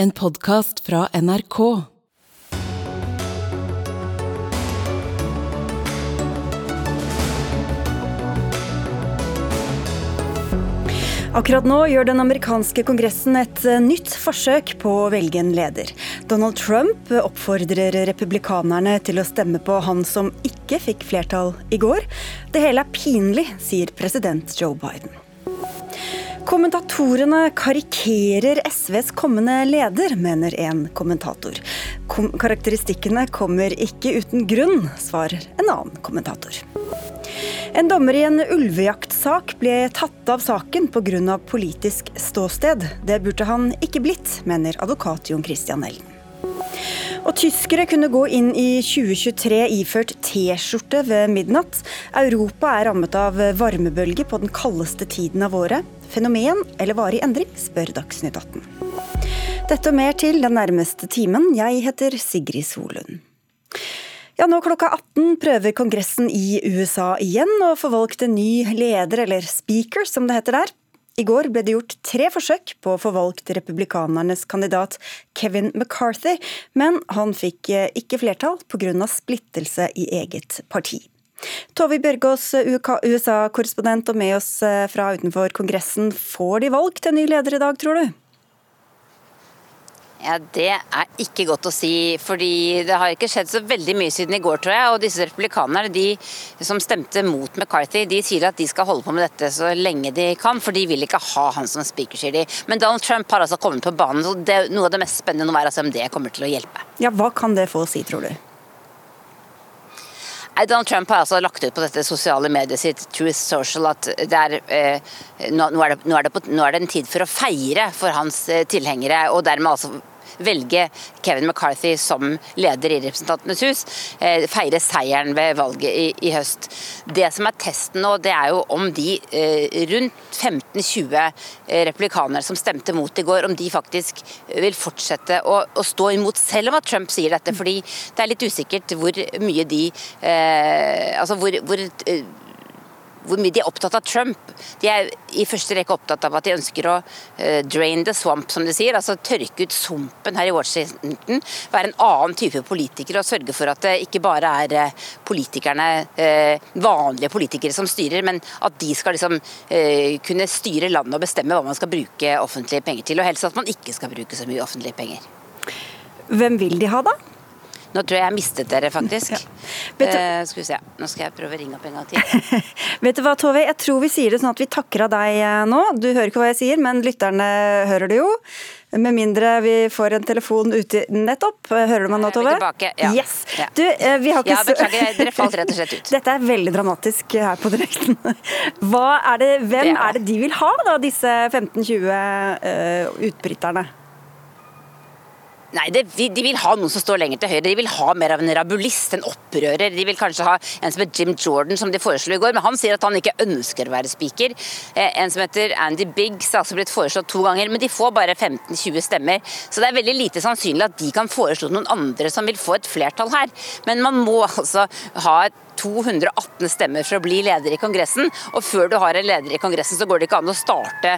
En podkast fra NRK. Akkurat nå gjør den amerikanske kongressen et eh, nytt forsøk på å velge en leder. Donald Trump oppfordrer republikanerne til å stemme på han som ikke fikk flertall i går. Det hele er pinlig, sier president Joe Biden. Kommentatorene karikerer SVs kommende leder, mener en kommentator. Kom karakteristikkene kommer ikke uten grunn, svarer en annen kommentator. En dommer i en ulvejaktsak ble tatt av saken pga. politisk ståsted. Det burde han ikke blitt, mener advokat Jon Christian Ellen. Og tyskere kunne gå inn i 2023 iført T-skjorte ved midnatt. Europa er rammet av varmebølge på den kaldeste tiden av året. Fenomen eller varig endring, spør Dagsnytt 18. Dette og mer til den nærmeste timen. Jeg heter Sigrid Solund. Ja, nå klokka 18 prøver Kongressen i USA igjen å få valgt en ny leder, eller speaker som det heter der. I går ble det gjort tre forsøk på å få valgt republikanernes kandidat Kevin McCarthy, men han fikk eh, ikke flertall pga. splittelse i eget parti. Tove Bjørgaas, USA-korrespondent og med oss eh, fra utenfor Kongressen. Får de valg en ny leder i dag, tror du? Ja, Det er ikke godt å si, fordi det har ikke skjedd så veldig mye siden i går, tror jeg. Og disse republikanerne de som stemte mot McCarthy, de sier at de skal holde på med dette så lenge de kan, for de vil ikke ha han som speaker, sier de. Men Donald Trump har altså kommet på banen, så det, noe av det mest spennende nå er altså om det kommer til å hjelpe. Ja, Hva kan det få å si, tror du? Donald Trump har altså lagt ut på dette sosiale mediet sitt Truth Social at er, eh, nå, nå, er det, nå, er det på, nå, er det, en tid for å feire for hans eh, tilhengere, og dermed altså velge Kevin McCarthy som leder i Representantenes hus, eh, feire seieren ved valget i, i, høst. Det som er testen nå, det er jo om de eh, rundt 15-20 eh, republikanere som stemte mot i går, om de faktisk vil fortsette å, å, stå imot, selv om at Trump sier dette. fordi det er litt usikkert hvor mye de eh, Altså hvor, hvor hvor mye de er opptatt av Trump. De er i første rekke opptatt av at de ønsker å uh, drain the swamp, som de sier. Altså tørke ut sumpen her i Washington. Være en annen type politiker og sørge for at det ikke bare er uh, politikerne, uh, vanlige politikere som styrer, men at de skal liksom kunne styre landet og bestemme hva man skal bruke offentlige penger til. Og helst at man ikke skal bruke så mye offentlige penger. Hvem vil de ha, da? Nå tror jeg jeg mistet dere, faktisk. Ja. Uh, skal vi se. Nå skal jeg prøve å ringe opp en gang til. Vet du hva, Tove? Jeg tror vi sier det sånn at vi takker av deg eh, nå. Du hører ikke hva jeg sier, men lytterne hører det jo. Med mindre vi får en telefon ute nettopp. Hører du meg nå, Tove? Ja. Yes. Ja. Du, eh, vi har ikke ja, beklager, dere falt rett og slett ut. Dette er veldig dramatisk her på direkten. Er det, hvem er det de vil ha, da, disse 15-20 uh, utbryterne? Nei, det, de, vil ha noen som står lenger til høyre. De vil ha mer av en rabulist, en opprører. De vil kanskje ha en som heter Jim Jordan, som de foreslo i går, men han sier at han ikke ønsker å være speaker. Eh, en som heter Andy Biggs har også blitt foreslått to ganger, men de får bare 15-20 stemmer. Så det er veldig lite sannsynlig at de kan foreslå noen andre som vil få et flertall her. Men man må altså ha et 218 stemmer for å bli leder i Kongressen. Og før du har en leder i Kongressen, så går det ikke an å starte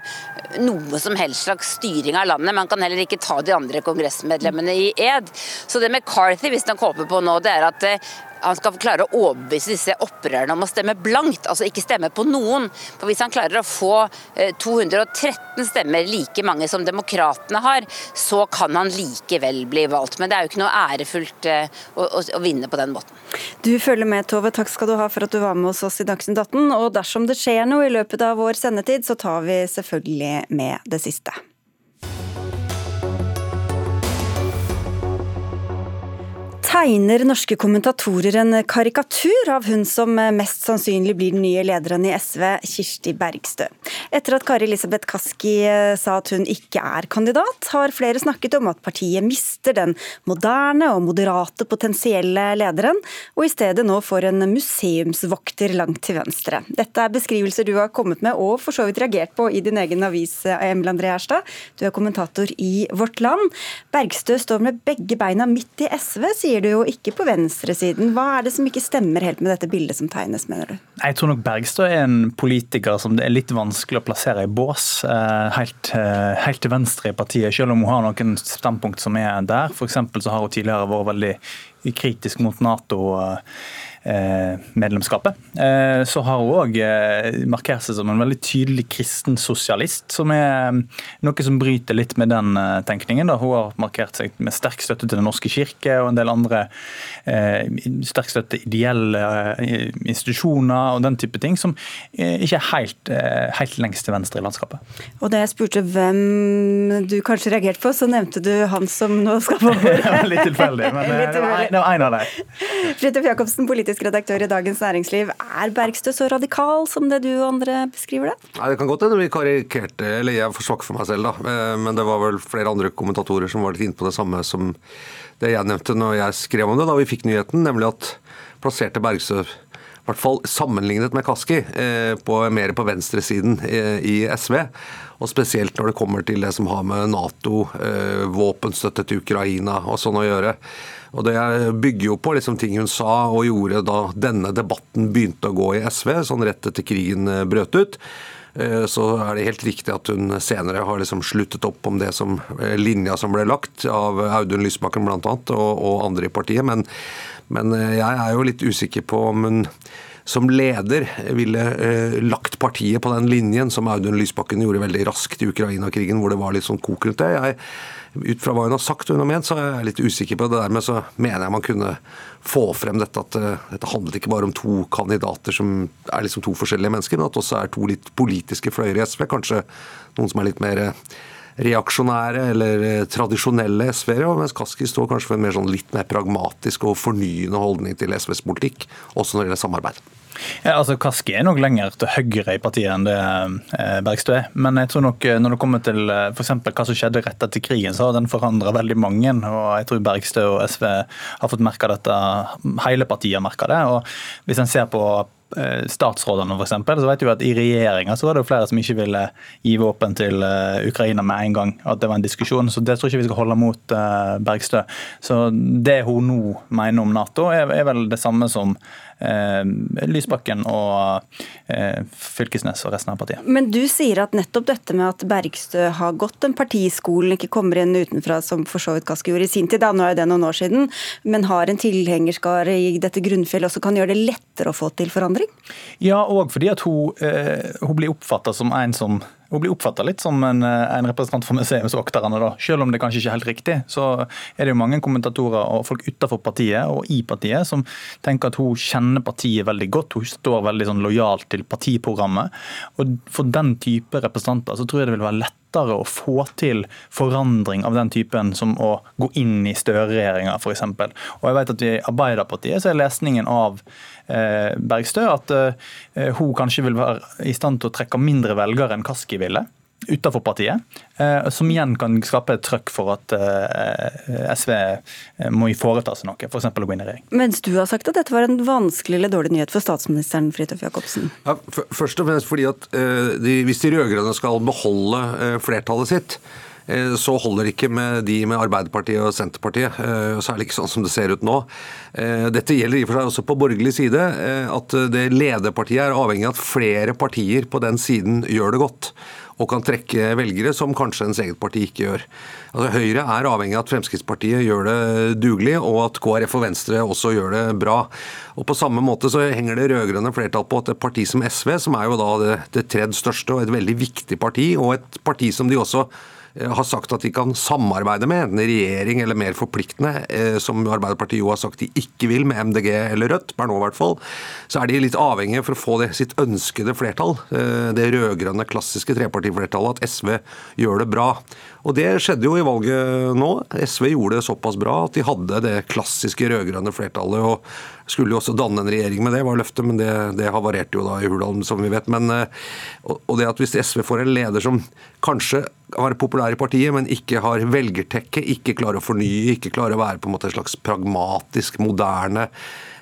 noe som helst slags styring av landet. Man kan heller ikke ta de andre kongressmedlemmene i ed. Så det McCarthy visstnok håper på nå, det er at eh, han skal klare å overbevise disse opprørerne om å stemme blankt, altså ikke stemme på noen. For Hvis han klarer å få 213 eh, stemmer, like mange som demokratene har, så kan han likevel bli valgt. Men det er jo ikke noe ærefullt eh, å, å, å vinne på den måten. Du følger med, Tove. Takk skal du ha for at du var med hos oss i Dagsnytt 18. Og dersom det skjer noe i løpet av vår sendetid, så tar vi selvfølgelig med det siste. Tegner norske kommentatorer en karikatur av hun som mest sannsynlig blir den nye lederen i SV, Kirsti Bergstø. Etter at Kari Elisabeth Kaski eh, sa at hun ikke er kandidat, har flere snakket om at partiet mister den moderne og moderate potensielle lederen, og i stedet nå får en museumsvokter langt til venstre. Dette er beskrivelser du har kommet med og for så vidt reagert på i din egen avis, Emil André Erstad. Du er kommentator i Vårt Land. Bergstø står med begge beina midt i SV, sier du du jo ikke på venstresiden. Hva er det som ikke stemmer helt med dette bildet som tegnes, mener du? Jeg tror nok Bergstø er en politiker som det er litt vanskelig å plassere i bås. Eh, helt, eh, helt til venstre i partiet, selv om hun har noen standpunkt som er der. For så har hun tidligere vært veldig kritisk mot Nato. Eh, medlemskapet. Eh, så har hun òg eh, markert seg som en veldig tydelig kristen sosialist, som er noe som bryter litt med den tenkningen. Hun har markert seg med sterk støtte til Den norske kirke og en del andre sterk støtte til ideelle institusjoner og den type ting, som ikke er helt, helt lengst til venstre i landskapet. Og da jeg spurte hvem du kanskje reagerte på, så nevnte du han som nå skal få ordet. litt tilfeldig, men det var en av dem. Fridtjof Jacobsen, politisk politisk redaktør i Dagens Næringsliv. Er Bergstø så radikal som det du og andre beskriver det? Nei, Det kan godt hende vi karikerte, eller jeg er for svak for meg selv, da. Eh, men det var vel flere andre kommentatorer som var litt inne på det samme som det jeg nevnte når jeg skrev om det da vi fikk nyheten, nemlig at plasserte Bergstø hvert fall sammenlignet med Kaski, eh, på, mer på venstresiden eh, i SV. Og spesielt når det kommer til det som har med Nato, våpenstøtte til Ukraina og sånn å gjøre. Og Det bygger jo på liksom ting hun sa og gjorde da denne debatten begynte å gå i SV, sånn rett etter krigen eh, brøt ut. Eh, så er det helt riktig at hun senere har liksom sluttet opp om det som eh, linja som ble lagt av Audun Lysbakken bl.a. Og, og andre i partiet. Men, men jeg er jo litt usikker på om hun som leder ville eh, lagt partiet på den linjen som Audun Lysbakken gjorde veldig raskt i Ukraina-krigen, hvor det var litt sånn kok rundt det. Jeg ut fra hva hun har sagt og hun har ment, så er jeg litt usikker på det. Dermed så mener jeg man kunne få frem dette at uh, dette handlet ikke bare om to kandidater som er liksom to forskjellige mennesker, men at det også er to litt politiske fløyer i SV. Kanskje noen som er litt mer eh, reaksjonære eller eh, tradisjonelle SV-ere, mens Kaski står kanskje for en mer sånn litt mer pragmatisk og fornyende holdning til SVs politikk, også når det gjelder samarbeid. Ja, altså Kaski er nok lenger til høyre i partiet enn det eh, Bergstø er. Men jeg tror nok eh, når det kommer til eh, for hva som skjedde rett etter krigen, så har den forandra veldig mange. og Jeg tror Bergstø og SV har fått merka dette, hele partiet har merka det. og Hvis en ser på statsrådene statsrådene f.eks., så vet du at i regjeringa så var det jo flere som ikke ville gi våpen til Ukraina med en gang. At det var en diskusjon. Så det tror jeg ikke vi skal holde mot Bergstø. Så det hun nå mener om Nato, er, vel det samme som Lysbakken og eh, Fylkesnes og resten av partiet. Men du sier at nettopp dette med at Bergstø har gått den partiskolen, ikke kommer inn utenfra som for så vidt Kaski gjorde i sin tid, da, nå er det noen år siden, men har en tilhengerskare i dette grunnfjellet, også kan gjøre det lettere å få til forandring? Ja, og fordi at hun, eh, hun blir oppfatta som en som hun blir oppfatta litt som en, eh, en, representant for museumsvokterne. da. Selv om det kanskje ikke er helt riktig, så er det jo mange kommentatorer og folk utenfor partiet og i partiet som tenker at hun kjenner partiet veldig godt. Hun står veldig sånn lojalt til partiprogrammet. Og For den type representanter så tror jeg det vil være lettere å få til forandring av den typen som å gå inn i Støre-regjeringa f.eks. Og jeg vet at I Arbeiderpartiet så er lesningen av eh, Bergstø at eh, hun kanskje vil være i stand til å trekke mindre velgere enn Kaski ville utenfor partiet, eh, som igjen kan skape et trøkk for at eh, SV eh, må foreta seg noe, f.eks. å gå inn i regjering. Mens du har sagt at dette var en vanskelig eller dårlig nyhet for statsministeren Fridtjof Jacobsen? Ja, først og fremst fordi at de, hvis de rød-grønne skal beholde flertallet sitt, så holder det ikke med de med Arbeiderpartiet og Senterpartiet. Særlig ikke sånn som det ser ut nå. Dette gjelder i og for seg også på borgerlig side. At det lederpartiet er avhengig av at flere partier på den siden gjør det godt og kan trekke velgere som kanskje ens eget parti ikke gjør. Altså, Høyre er avhengig av at Fremskrittspartiet gjør det dugelig, og at KrF og Venstre også gjør det bra. Og På samme måte så henger det rød-grønne flertall på at et parti som SV, som er jo da det, det tredje største og et veldig viktig parti, og et parti som de også har sagt at de kan samarbeide med, enten regjering eller mer forpliktende, eh, som Arbeiderpartiet jo har sagt de ikke vil, med MDG eller Rødt, per nå i hvert fall, så er de litt avhengige for å få det sitt ønskede flertall, eh, det rød-grønne, klassiske trepartiflertallet, at SV gjør det bra. Og Det skjedde jo i valget nå. SV gjorde det såpass bra at de hadde det klassiske rød-grønne flertallet. og Skulle jo også danne en regjering med det, var løftet, men det, det havarerte jo da i Hurdal, som vi vet. Men, og det at Hvis SV får en leder som kanskje har populær i partiet, men ikke har velgertekke, ikke klarer å fornye, ikke klarer å være på en måte en slags pragmatisk, moderne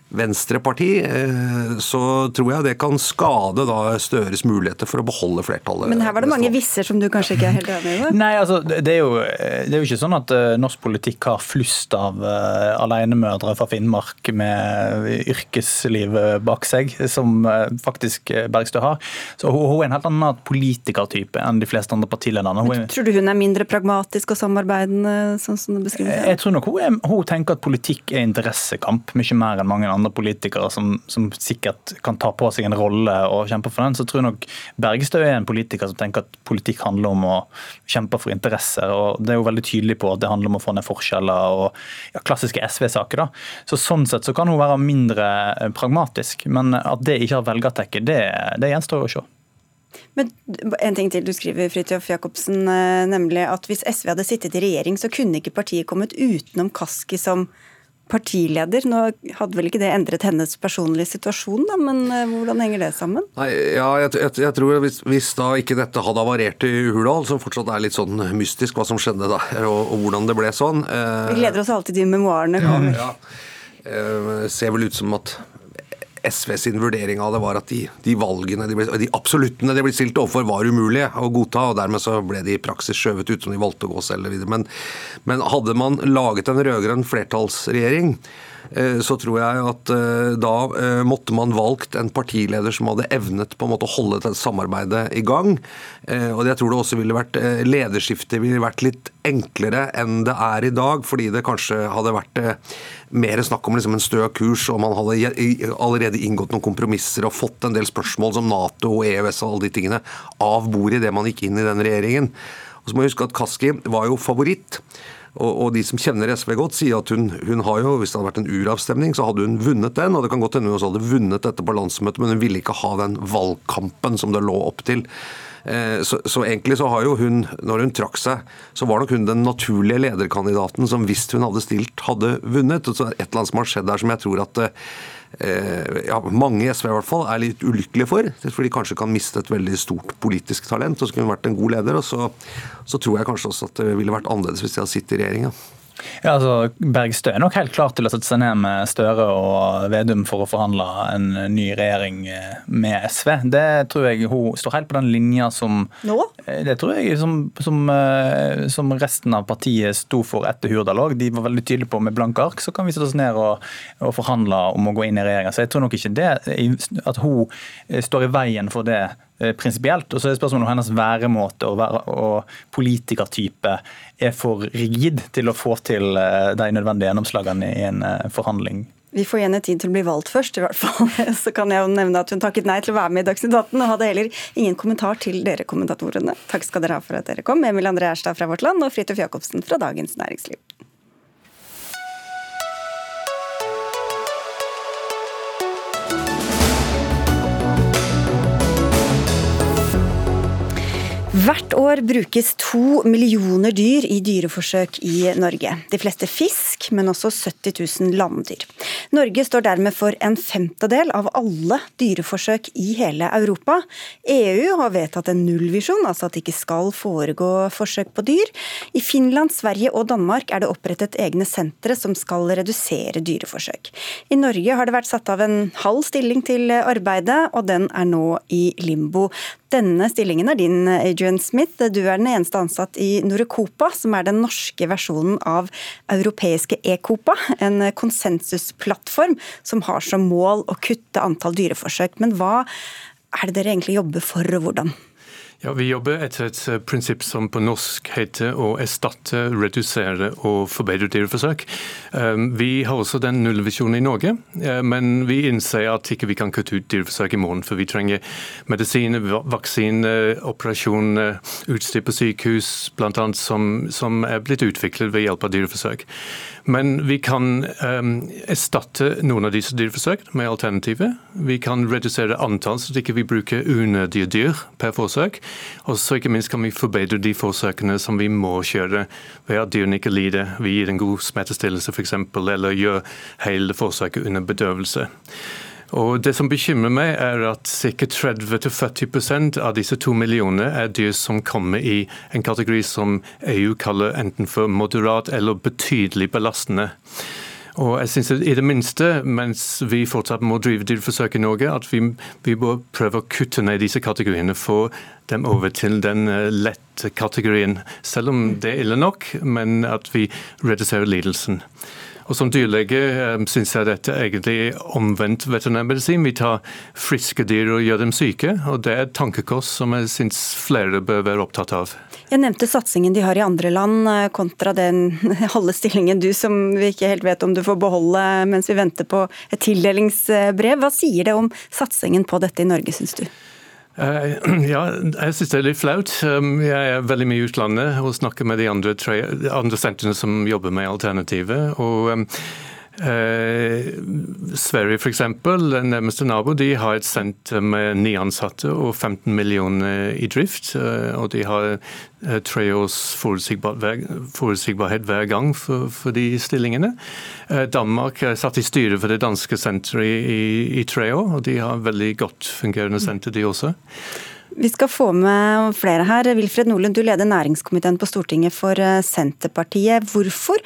venstreparti, eh, så tror jeg det kan skade da Støres muligheter for å beholde flertallet. Men her var det mange visser som du kanskje ikke er helt enig i? Nei, altså, det er, jo, det er jo ikke sånn at uh, norsk politikk har flust av uh, alenemødre fra Finnmark med yrkesliv bak seg, som uh, faktisk Bergstø har. Så hun, hun, er en helt annen politikertype enn de fleste andre partilederne. Er... Tror du hun er mindre pragmatisk og samarbeidende, sånn som du beskriver det? Jeg tror nok hun, er, hun tenker at politikk er interessekamp, mye mer enn mange andre andre politikere som, som, sikkert kan ta på seg en rolle og kjempe for den, så tror jeg nok Bergestø er en politiker som tenker at politikk handler om å kjempe for interesser. og Det er jo veldig tydelig på at det handler om å få ned forskjeller og ja, klassiske SV-saker. da. Så Sånn sett så kan hun være mindre eh, pragmatisk, men at det ikke har velgertekke, det, det gjenstår å se. Men en ting til du skriver, Fridtjof Jacobsen, eh, nemlig at hvis SV hadde sittet i regjering, så kunne ikke partiet kommet utenom Kaski som partileder. Nå hadde vel ikke det endret hennes personlige situasjon, da, men eh, hvordan henger det sammen? Nei, ja, jeg, jeg, jeg tror hvis, hvis, da ikke dette hadde havarert i Hurdal, som fortsatt er litt sånn mystisk hva som skjedde der, og, og hvordan det ble sånn eh, Vi gleder oss alltid til memoarene kommer. Ja, ja. Eh, ser vel ut som at SV sin vurdering av det var at de, de valgene, de, de absoluttene de ble stilt overfor, var umulige å godta. og Dermed så ble de i praksis skjøvet ut som de valgte å gå selv. Men, men hadde man laget en rød-grønn flertallsregjering, så tror jeg at eh, da eh, måtte man valgt en partileder som hadde evnet på en måte å holde dette samarbeidet i gang. Og jeg tror det også ville vært lederskiftet ville vært litt enklere enn det er i dag, fordi det kanskje hadde vært mer snakk om liksom en stø kurs, og man hadde allerede inngått noen kompromisser og fått en del spørsmål som Nato og EØS og alle de tingene av bordet idet man gikk inn i den regjeringen. Og så må vi huske at Kaski var jo favoritt. Og, og, de som kjenner SV godt, sier at hun, hun, har jo, hvis det hadde vært en uravstemning, så hadde hun vunnet den. Og det kan godt hende hun også hadde vunnet dette på landsmøtet, men hun ville ikke ha den valgkampen som det lå opp til. Eh, så, så, egentlig så har jo hun, når hun trakk seg, så var nok hun den naturlige lederkandidaten som hvis hun hadde stilt, hadde vunnet. Og så er et eller annet som har skjedd der som jeg tror at Eh, ja, mange i SV i hvert fall er litt ulykkelige for. For de kanskje kan miste et veldig stort politisk talent. Og så kunne hun vært en god leder. Og så, så tror jeg kanskje også at det ville vært annerledes hvis de hadde sittet i regjeringa. Ja, altså, Bergstø er nok helt klar til å sette seg ned med Støre og Vedum for å forhandle en ny regjering eh, med SV. Det tror jeg hun står helt på den linja som Nå? Eh, det tror jeg som, som, eh, som resten av partiet sto for etter Hurdal òg. De var veldig tydelige på med blanke ark, så kan vi sette oss ned og, og forhandle om å gå inn i regjeringa. Så jeg tror nok ikke det at hun står i veien for det prinsipielt. Og så er det spørsmålet om hennes væremåte og, og politikertype er for rigid til å få til eh, de nødvendige gjennomslagene i en eh, forhandling. Vi får igjen en tid til å bli valgt først, i hvert fall. Så kan jeg jo nevne at hun takket nei til å være med i Dagsnytt 18, og hadde heller ingen kommentar til dere kommentatorene. Takk skal dere ha for at dere kom. Emil André Erstad fra Vårt Land og Fridtjof Jacobsen fra Dagens Næringsliv. Hvert år brukes to millioner dyr i dyreforsøk i Norge. De fleste fisk, men også 70 000 landdyr. Norge står dermed for en femtedel av alle dyreforsøk i hele Europa. EU har vedtatt en nullvisjon, altså at det ikke skal foregå forsøk på dyr. I Finland, Sverige og Danmark er det opprettet egne sentre som skal redusere dyreforsøk. I Norge har det vært satt av en halv stilling til arbeidet, og den er nå i limbo. Denne stillingen er din, Adrian Smith. Du er den eneste ansatt i Norecopa, som er den norske versjonen av europeiske Ecopa. En konsensusplattform som har som mål å kutte antall dyreforsøk. Men hva er det dere egentlig jobber for, og hvordan? Ja, Vi jobber etter et eh, prinsipp som på norsk heter å erstatte, redusere og forbedre dyreforsøk. Ehm, vi har også den nullvisjonen i Norge, eh, men vi innser at ikke vi kan kutte ut dyreforsøk i morgen. For vi trenger medisiner, vaksiner, operasjoner, utstyr på sykehus annet, som, som er blitt utviklet ved hjelp av dyreforsøk. Men vi kan um, erstatte noen av disse dyreforsøkene med alternativer. Vi kan redusere antall, så ikke vi ikke bruker unødige dyr per forsøk. Og så ikke minst kan vi forbedre de forsøkene som vi må kjøre ved at dyrene ikke lider. Vi gir en god smertestillelse f.eks., eller gjør hele forsøket under bedøvelse. Og Det som bekymrer meg, er at ca. 30-40% av disse to millionene er dyr som kommer i en kategori som EU kaller enten for moderat eller betydelig belastende. Og jeg synes I det minste, mens vi fortsatt må drive dyreforsøk i Norge, at vi, vi bør prøve å kutte ned disse kategoriene. Få dem over til den eh, lette kategorien. Selv om det er ille nok, men at vi reduserer lidelsen. Og Som dyrlege eh, syns jeg dette egentlig er omvendt veterinærmedisin. Vi tar friske dyr og gjør dem syke, og det er et tankekors som jeg syns flere bør være opptatt av. Jeg nevnte satsingen de har i andre land, eh, kontra den halve stillingen du som vi ikke helt vet om du får beholde mens vi venter på et tildelingsbrev. Hva sier det om satsingen på dette i Norge, syns du? Uh, ja, jeg syns det er litt flaut. Um, jeg er veldig mye i utlandet og snakker med de andre, andre sentrene som jobber med alternativet. og um, Eh, Sverige f.eks., nærmeste nabo, de har et senter med ni ansatte og 15 millioner i drift. Eh, og de har eh, tre års forutsigbarhet hver gang for, for, de stillingene. Eh, Danmark er satt i styret for det danske senteret i, i, i tre år, og de har veldig godt fungerende senter, de også. Vi skal få med flere her. Wilfred Nordlund, du leder næringskomiteen på Stortinget for eh, Senterpartiet. Hvorfor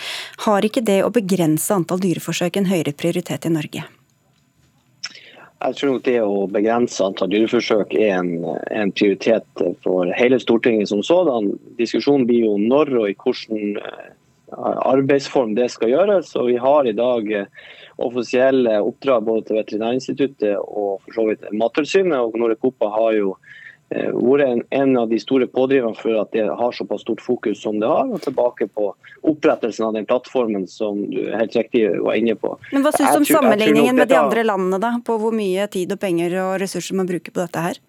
har ikke det å begrense antall dyreforsøk en høyere prioritet i Norge? Jeg tror nok det å begrense antall dyreforsøk er en, en prioritet for hele Stortinget som sådan. Diskusjonen blir jo når og i hvilken eh, arbeidsform det skal gjøres. og Vi har i dag eh, offisielle oppdrag både til Veterinærinstituttet og for så vidt Mattilsynet. og Norecopa har jo vært en, en, av de store pådriverne for at det har såpass stort fokus som det har. og Tilbake på opprettelsen av den plattformen som du helt riktig var inne på. Men Hva syns du om sammenligningen med de andre landene, da, på hvor mye tid og penger og ressurser man bruker på dette her?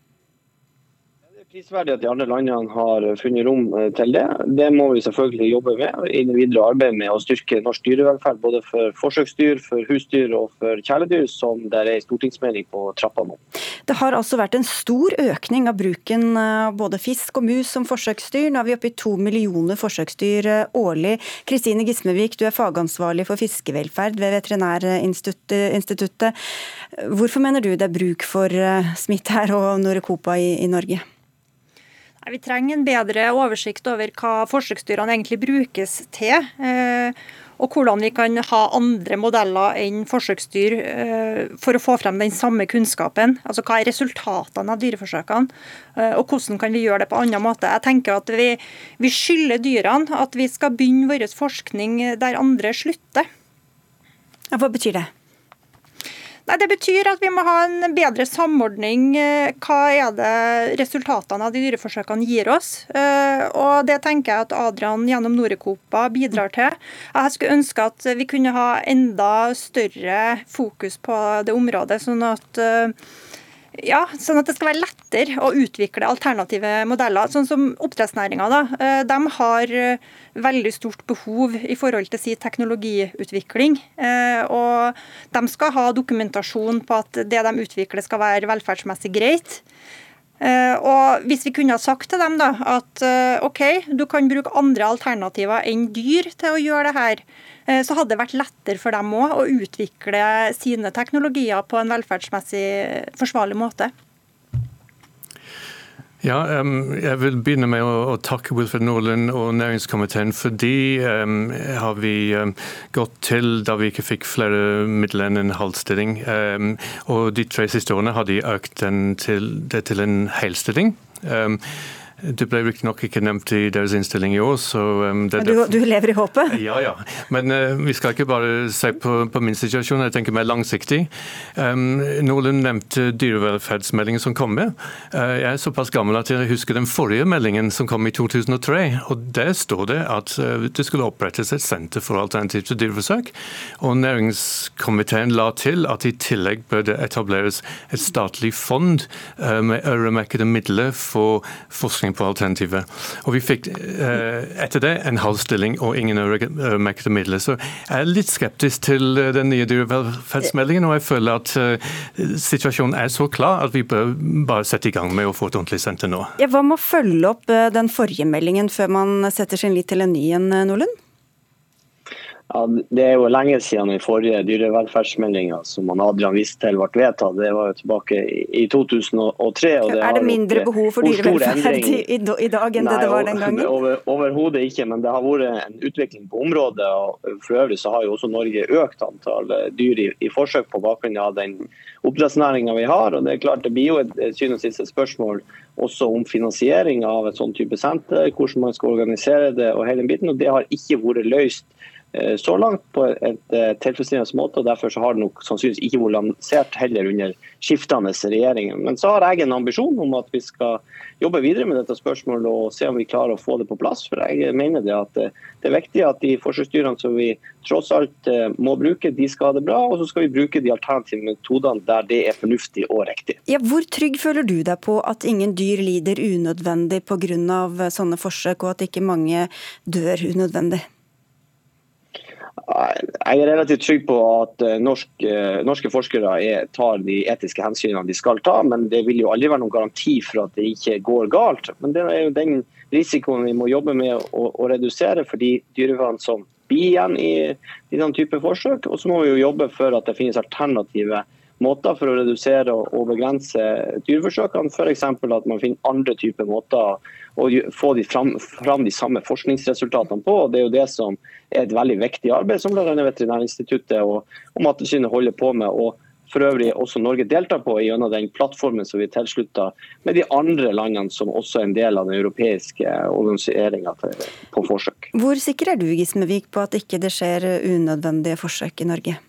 Prisverdig at de andre landene har funnet rom eh, til det. Det må vi selvfølgelig jobbe med i det videre arbeidet med å styrke norsk dyrevelferd. Både for forsøksdyr, for husdyr og for kjæledyr, som det er en stortingsmelding på trappa nå. Det har altså vært en stor økning av bruken av både fisk og mus som forsøksdyr. Nå er vi oppe i to millioner forsøksdyr eh, årlig. Kristine Gismevik, du er fagansvarlig for fiskevelferd ved Veterinærinstituttet. Hvorfor mener du det er bruk for smitte smitt her og Norecopa i, i Norge? Vi trenger en bedre oversikt over hva forsøksdyrene egentlig brukes til. Eh, og hvordan vi kan ha andre modeller enn forsøksdyr eh, for å få frem den samme kunnskapen. Altså Hva er resultatene av dyreforsøkene, eh, og hvordan kan vi gjøre det på annen måte. Jeg tenker at Vi, vi skylder dyrene at vi skal begynne vår forskning der andre slutter. Hva betyr det? Nei, Det betyr at vi må ha en bedre samordning. Eh, hva er det resultatene av de dyreforsøkene gir oss? Eh, og Det tenker jeg at Adrian gjennom Norecopa bidrar til. Jeg skulle ønske at vi kunne ha enda større fokus på det området. sånn at eh, ja, sånn at det skal være lettere å utvikle alternative modeller. Sånn som oppdrettsnæringa. De har veldig stort behov i forhold til si teknologiutvikling. Eh, og de skal ha dokumentasjon på at det de utvikler skal være velferdsmessig greit. Eh, og Hvis vi kunne ha sagt til dem da, at eh, OK, du kan bruke andre alternativer enn dyr til å gjøre det her, så hadde det vært lettere for dem òg å utvikle sine teknologier på en velferdsmessig forsvarlig måte. Ja, jeg vil begynne med å, takke Wilfred Norland og næringskomiteen. Fordi um, har vi gått til da vi ikke fikk flere midler enn en halv stilling. og de tre siste årene har de økt den til, det til en helstilling. Um, det ble riktignok ikke nevnt i deres innstilling i år. så... Um, du, du, lever i håpet? Ja, ja. Men uh, vi skal ikke bare se på, på, min situasjon, jeg tenker mer langsiktig. Um, Nordlund nevnte dyrevelferdsmeldingen som kom med. Uh, jeg er såpass gammel at jeg husker den forrige meldingen som kom i 2003. og Der står det at uh, det skulle opprettes et senter for alternativ til dyreforsøk. Og næringskomiteen la til at i tillegg bør det etableres et statlig fond uh, med øremerkede midler for forskning på alternativet. Og Vi fikk eh, etter det en halv stilling og ingen øremerkede midler. Så jeg er litt skeptisk til eh, den nye dyrevelferdsmeldingen, og jeg føler at eh, situasjonen er så klar at vi bør bare sette i gang med å få et ordentlig senter nå. Ja, hva med å følge opp den forrige meldingen før man setter sin lit til en ny en, Nordlund? Ja, Det er jo lenge siden den forrige dyrevelferdsmeldinga som Adrian viste til ble vedtatt. Det var jo tilbake i 2003. Det er det mindre behov for dyrevelferd i, i, dag enn Nei, det det var den gangen? Over, Overhodet ikke, men det har vært en utvikling på området. og For øvrig så har jo også Norge økt antall dyr i, i forsøk på bakgrunn av den oppdrettsnæringa vi har. og det er klart det blir jo et syvende og siste spørsmål også om finansiering av et sånn type senter, hvordan man skal organisere det og hele biten. og Det har ikke vært løst Eh, så langt på et eh, tilfredsstillende måte. og Derfor så har det nok sannsynligvis ikke vært lansert heller under skiftende regjeringer. Men så har jeg en ambisjon om at vi skal jobbe videre med dette spørsmålet og se om vi klarer å få det på plass. For jeg mener det at eh, det er viktig at de forsøksdyrene som vi tross alt må bruke, de skal ha det bra. Og så skal vi bruke de alternative metodene der det er fornuftig og riktig. Ja, hvor trygg føler du deg på at ingen dyr lider unødvendig pga. sånne forsøk, og at ikke mange dør unødvendig? Jeg er relativt trygg på at eh, norsk, eh, norske forskere er, tar de etiske hensynene de skal ta, men det vil jo aldri være noen garanti for at det ikke går galt. Men det er jo den risikoen vi må jobbe med å, å redusere for de dyrevernene som blir igjen i, i den type forsøk. Og så må vi jo jobbe for at det finnes alternative måter for å redusere og begrense dyreforsøkene. F.eks. at man finner andre typer måter å få de fram, fram, de samme forskningsresultatene på. og Det er jo det som er et veldig viktig arbeid, som bl.a. Veterinærinstituttet og, og Mattilsynet holder på med. og for øvrig også Norge deltar på gjennom den plattformen som vi tilslutta med de andre landene som også er en del av den europeiske organiseringa på forsøk. Hvor sikker er du Gismevik, på at ikke det skjer unødvendige forsøk i Norge?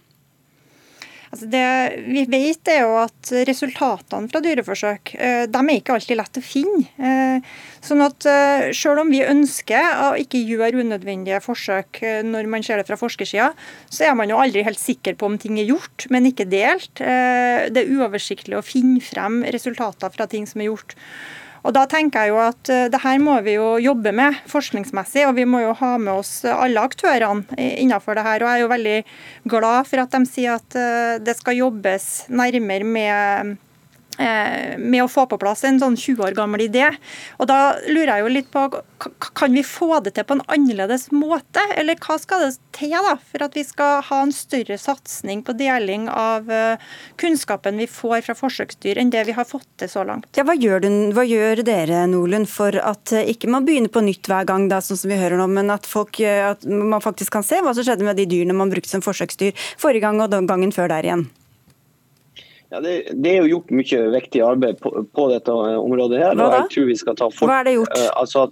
Altså det vi vet er jo at Resultatene fra dyreforsøk eh, de er ikke alltid lett å finne. Eh, sånn at eh, Selv om vi ønsker å ikke gjøre unødvendige forsøk når man ser det fra forskersida, så er man jo aldri helt sikker på om ting er gjort, men ikke delt. Det er uoversiktlig å finne frem resultater fra ting som er gjort. Og Da tenker jeg jo at eh, det her må vi jo jobbe med forskningsmessig, og vi må jo ha med oss alle aktørene innenfor det her. Og jeg er jo veldig glad for at de sier at eh, det skal jobbes nærmere med med å få på plass en sånn 20 år gammel idé. Og Da lurer jeg jo litt på, kan vi få det til på en annerledes måte? Eller hva skal det til da, for at vi skal ha en større satsing på deling av eh, kunnskapen vi får fra forsøksdyr, enn det vi har fått til så langt? Ja, hva, gjør du, hva gjør dere Nolund, for at eh, ikke man begynner på nytt hver gang, da, sånn som vi hører nå, men at, folk, at man faktisk kan se hva som skjedde med de dyrene man brukte som forsøksdyr forrige gang og gangen før der igjen? Ja, det, det, er jo gjort mye viktig arbeid på, på dette området. her. Hva da? Hva er det gjort? Uh, altså,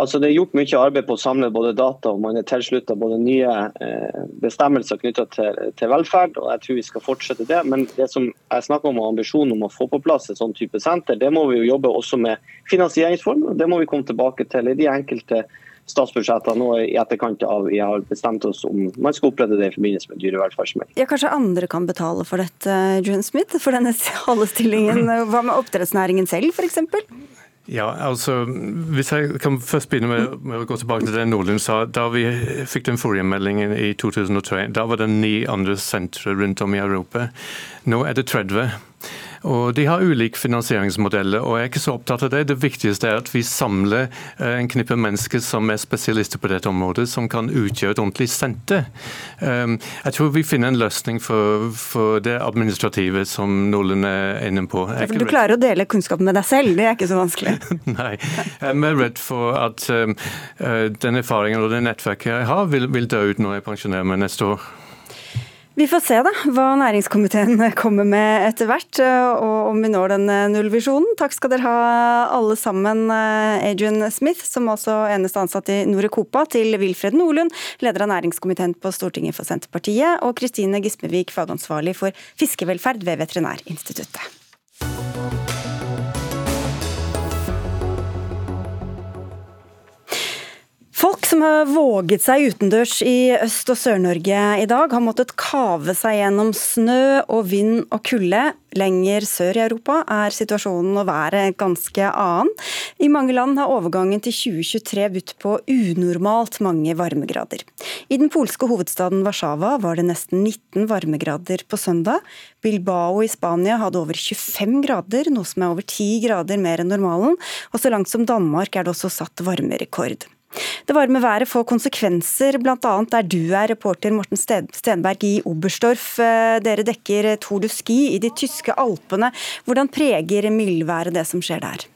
altså, Det er gjort mye arbeid på å samle både data og man er tilslutta både nye uh, bestemmelser knytta til, til, velferd. og Jeg tror vi skal fortsette det. Men det som jeg snakker om ambisjonen om å få på plass et sånn type senter, det må vi jo jobbe også med finansieringsform. Det må vi komme tilbake til i de enkelte statsbudsjettene nå i etterkant av vi har bestemt oss om man skal opprette det i forbindelse med dyrevelferdsmelding. Ja, kanskje andre kan betale for dette, John Smith, for denne halve stillingen. Hva med oppdrettsnæringen selv, f.eks.? Ja, altså, hvis jeg kan først begynne med, med å gå tilbake til det Nordlund sa. Da vi fikk den forrige meldingen i 2003, da var det ni andre sentre rundt om i Europa. Nå er det 30. Og De har ulike finansieringsmodeller, og jeg er ikke så opptatt av det. Det viktigste er at vi samler eh, en knippe mennesker som er spesialister på dette området, som kan utgjøre et ordentlig senter. Ehm, jeg tror vi finner en løsning for, for det administrative som Nordlund er inne på. Er Du klarer å dele kunnskapen med deg selv, det er ikke så vanskelig? Nei, jeg er mer redd for at um, den erfaringen og det nettverket jeg har, vil, vil dø ut når jeg pensjonerer meg neste år. Vi får se da, hva næringskomiteen kommer med etter hvert, og om vi når den eh, nullvisjonen. Takk skal dere ha alle sammen. Eh, Adrian Smith, som også eneste ansatt i Norecopa, til Wilfred Nordlund, leder av næringskomiteen på Stortinget for Senterpartiet, og Kristine Gismevik, fagansvarlig for fiskevelferd ved Veterinærinstituttet. Som har våget seg utendørs i Øst- og Sør-Norge i dag, har måttet kave seg gjennom snø og vind og kulde. Lenger sør i Europa er situasjonen og været ganske annen. I mange land har overgangen til 2023 budt på unormalt mange varmegrader. I den polske hovedstaden Warszawa var det nesten 19 varmegrader på søndag. Bilbao i Spania hadde over 25 grader, noe som er over 10 grader mer enn normalen. Og så langt som Danmark er det også satt varmerekord. Det varme været får konsekvenser, bl.a. der du er reporter Morten Stenberg i Oberstdorf. Eh, dere dekker Tour de Ski i de tyske alpene. Hvordan preger mildværet det som skjer der?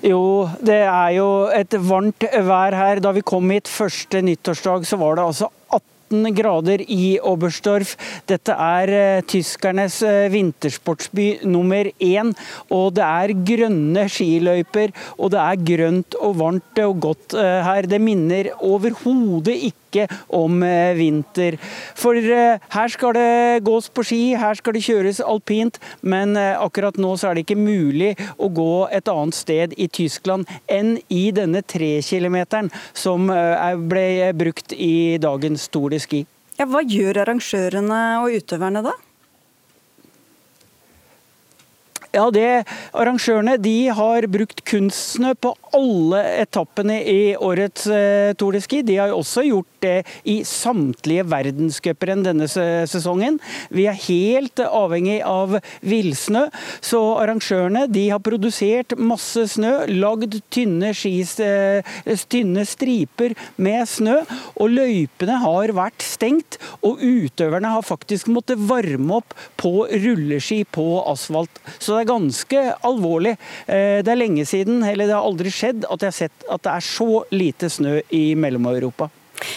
Jo, det er jo et varmt vær her. Da vi kom hit første nyttårsdag, så var det altså 18 grader i Oberstdorf. Dette er uh, tyskernes uh, vintersportsby nummer én. Og det er grønne skiløyper, og det er grønt og varmt og godt uh, her. Det minner overhodet ikke ikke om eh, vinter. For eh, her skal det gås på ski, her skal det kjøres alpint, men eh, akkurat nå så er det ikke mulig å gå et annet sted i Tyskland enn i denne trekilometeren som ble brukt i dagens Tour de Ski. Ja, hva gjør arrangørene og utøverne da? Ja, det, Arrangørene de har brukt kunstsnø på alle etappene i årets eh, Tour de Ski. De har også gjort det i samtlige verdenscuprenn denne sesongen. Vi er helt avhengig av villsnø, så arrangørene de har produsert masse snø, lagd tynne, skis, eh, tynne striper med snø, og løypene har vært stengt. Og utøverne har faktisk måttet varme opp på rulleski på asfalt. Så det er ganske alvorlig. Eh, det er lenge siden, eller det har aldri skjedd, at jeg har sett at det er så lite snø i Mellom-Europa.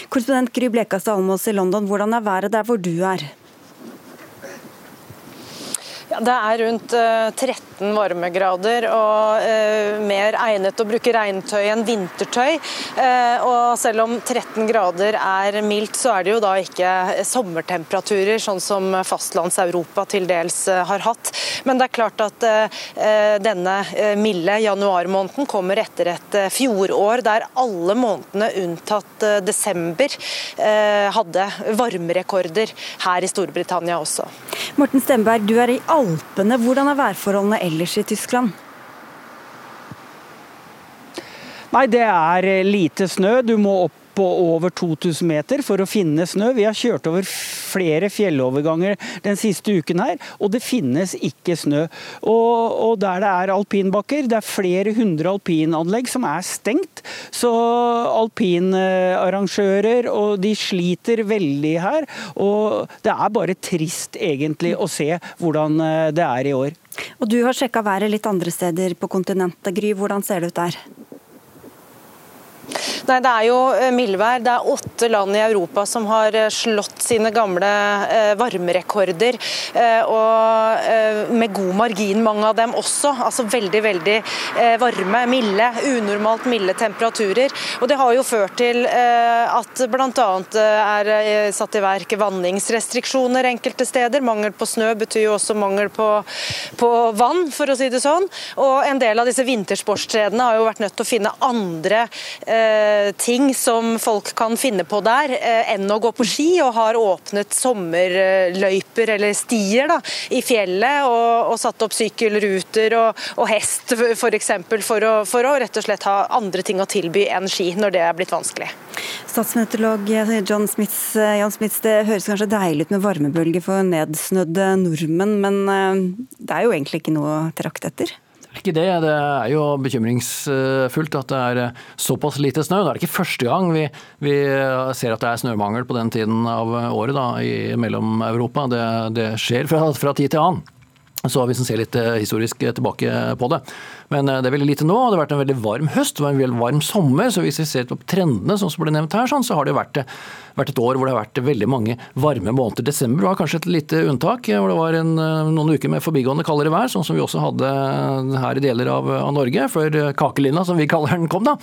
Korrespondent Gry Blekastad Almås i London, hvordan er været der hvor du er? Det er rundt 13 eh, varmegrader og uh, mer egnet å bruke regntøy enn vintertøy. Uh, og selv om 13 grader er mildt, så er det jo da ikke sommertemperaturer, sånn som fastlands-Europa til dels har hatt. Men det er klart at denne milde januarmåneden kommer etter et fjorår der alle månedene unntatt desember hadde varmerekorder her i Storbritannia også. Morten Stemberg, du er i Alpene. Hvordan er værforholdene ellers i Tyskland? Nei, det er lite snø. Du må opp på over 2000 meter for å finne snø. Vi har kjørt over flere fjelloverganger den siste uken her, og det finnes ikke snø. Og, og der det er alpinbakker, det er flere hundre alpinanlegg som er stengt. Så alpinarrangører og de sliter veldig her. Og det er bare trist egentlig å se hvordan eh, det er i år. Og Du har sjekka været litt andre steder på kontinentet, Gry. Hvordan ser det ut der? Nei, Det er jo eh, mildvær. Det er åtte land i Europa som har eh, slått sine gamle eh, varmerekorder. Og med god margin, mange av dem også. Altså veldig, veldig varme, milde, unormalt milde temperaturer. Og Det har jo ført til at bl.a. er satt i verk vanningsrestriksjoner enkelte steder. Mangel på snø betyr jo også mangel på, på vann, for å si det sånn. Og en del av disse vintersportsstedene har jo vært nødt til å finne andre eh, ting som folk kan finne på der, eh, enn å gå på ski, og har åpnet sommerløyper eller stier da, i fjellet og, og satt opp sykkelruter og, og hest f.eks. For, for, å, for å rett og slett ha andre ting å tilby enn ski når det er blitt vanskelig. Statsmeteorolog John Smiths, eh, Jan Smiths, det høres kanskje deilig ut med varmebølge for nedsnødde nordmenn, men eh, det er jo egentlig ikke noe å trakte etter? Ikke det. Det er jo bekymringsfullt at det er eh, såpass lite snø. Det er ikke første gang vi, vi ser at det er snømangel på den tiden av året da, i Mellom-Europa. Det, det, skjer fra, fra tid til annen. Så hvis en ser litt eh, historisk tilbake på det. Men eh, det er veldig lite nå. Det har vært en veldig varm høst, var en veldig varm sommer. Så hvis vi ser på trendene, sånn som ble nevnt her, sånn, så har det vært, vært, et år hvor det har vært veldig mange varme måneder. Desember var kanskje et lite unntak, hvor det var en, eh, noen uker med forbigående kaldere vær, sånn som vi også hadde her i deler av, av Norge, før kakelinna, som vi kaller den, kom da.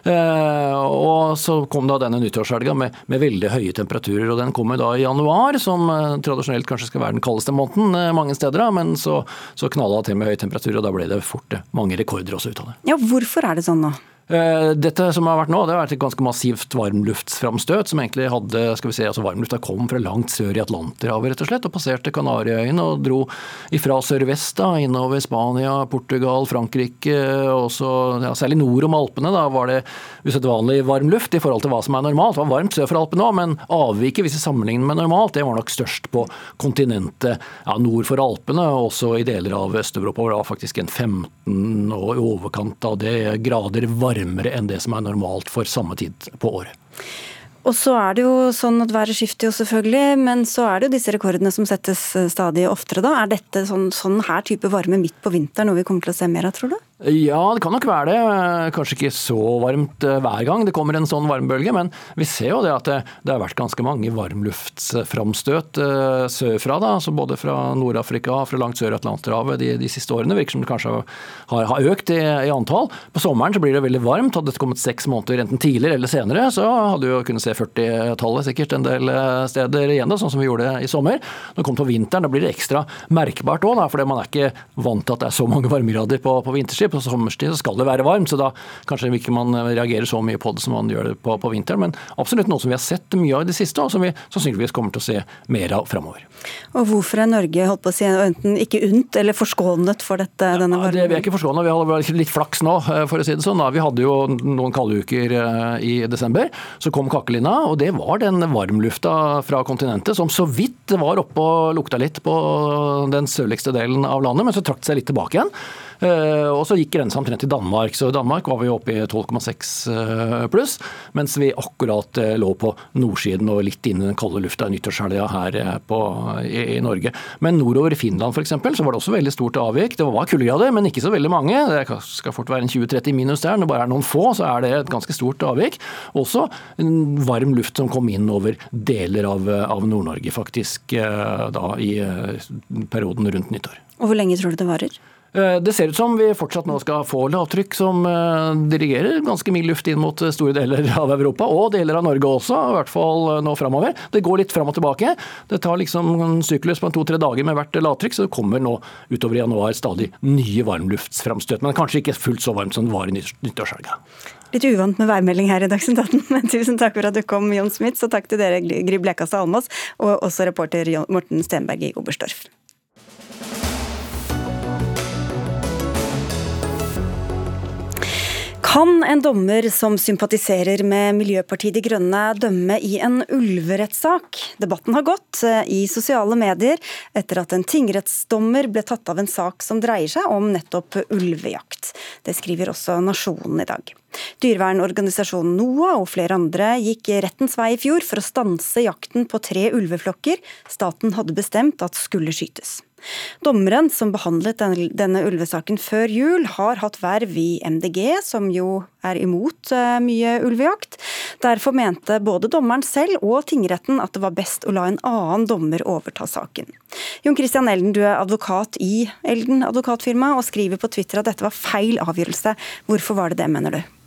Uh, og så kom da denne nyttårshelga med, med, veldig høye temperaturer. og Den kommer da i januar, som uh, tradisjonelt kanskje skal være den kaldeste måneden uh, mange steder. Men så, så knalla det til med høye temperaturer, og da ble det fort mange rekorder også ut av det. Ja, Hvorfor er det sånn nå? Eh, dette som har vært nå, det har vært et ganske massivt varmluftsframstøt, som egentlig hadde skal vi se, altså Varmlufta kom fra langt sør i Atlanterhavet rett og slett, og passerte Kanariøyene og dro ifra sørvest da, innover Spania, Portugal, Frankrike. også, ja, Særlig nord om Alpene da, var det usedvanlig varm luft i forhold til hva som er normalt. Det var varmt sør for Alpene òg, men avviket hvis vi sammenligner med normalt, det var nok størst på kontinentet ja, nord for Alpene, og også i deler av Øst-Europa, hvor det faktisk en 15 og i overkant av det grader varmere varmere enn det som er normalt for samme tid på året. Og så er det jo sånn at Været skifter jo selvfølgelig, men så er det jo disse rekordene som settes stadig oftere. da. Er dette sånn, sånn her type varme midt på vinteren noe vi kommer til å se mer av, tror du? Ja, det kan nok være det. Kanskje ikke så varmt eh, hver gang det kommer en sånn varmbølge, men vi ser jo det at det, det har vært ganske mange varmluftsframstøt uh, sørfra. da, altså Både fra Nord-Afrika og fra langt sør i Atlanterhavet de, de, siste årene. Virker som det kanskje har, har økt i, i, antall. På sommeren så blir det veldig varmt. Hadde det kommet seks måneder enten tidligere eller senere, så hadde vi jo kunnet se 40-tallet sikkert en del eh, steder igjen, da, sånn som vi gjorde i sommer. Når det kommer på vinteren, da blir det ekstra merkbart òg, fordi man er ikke vant til at det er så mange varmegrader på, på vinterstid på sommerstid så skal det være varmt, så da kanskje ikke man reagerer så mye på det som man gjør det på, på vinteren. Men absolutt noe som vi har sett mye av i det siste, og som vi sannsynligvis kommer til å se mer av framover. Og hvorfor er Norge holdt på å si, enten ikke unt eller forskånet for dette? denne varmen? Ja, det, vi er ikke forskånet, vi har litt flaks nå, eh, for å si det sånn. Vi hadde jo noen kalde uker eh, i desember. Så kom kakelina, og det var den varmlufta fra kontinentet som så vidt var oppe og lukta litt på den sørligste delen av landet, men så trakk det seg litt tilbake igjen. Eh, og så gikk grensa omtrent til Danmark, så i Danmark var vi oppe i 12,6 eh, pluss. Mens vi akkurat eh, lå på nordsiden og litt inn i den kalde lufta i nyttårshelga her på, i, i, Norge. Men nordover i Finland f.eks. så var det også veldig stort avvik. Det var kuldegrader, men ikke så veldig mange. Det skal fort være en 20-30 minus der. Når det bare er noen få, så er det et ganske stort avvik. Også varm luft som kom inn over deler av, av Nord-Norge, faktisk, da i perioden rundt nyttår. Og Hvor lenge tror du det varer? Eh, det ser ut som vi fortsatt nå skal få lavtrykk som eh, dirigerer ganske mild luft inn mot store deler av Europa, og deler av Norge også, i hvert fall eh, nå framover. Det går litt fram og tilbake. Det tar liksom en syklus på to-tre dager med hvert lavtrykk, så det kommer nå utover januar stadig nye varmluftsframstøt. Men kanskje ikke fullt så varmt som det var i nyttårshelga. Litt uvant med værmelding her i Dagsnytt 18, men tusen takk for at du kom, Jon Smith. Så takk til dere, Gry Blekastad Almås, og også reporter Morten Stenberg i Oberstdorf. Kan en dommer som sympatiserer med Miljøpartiet De Grønne dømme i en ulverettssak? Debatten har gått eh, i sosiale medier etter at en tingrettsdommer ble tatt av en sak som dreier seg om nettopp ulvejakt. Det skriver også Nasjonen i dag. Dyrevernorganisasjonen NOAH og flere andre gikk rettens vei i fjor for å stanse jakten på tre ulveflokker staten hadde bestemt at skulle skytes. Dommeren som behandlet denne ulvesaken før jul, har hatt verv i MDG, som jo er imot eh, mye ulvejakt. Derfor mente både dommeren selv og tingretten at det var best å la en annen dommer overta saken. Jon Christian Elden, du er advokat i Elden advokatfirma, og skriver på Twitter at dette var feil avgjørelse. Hvorfor var det det, mener du?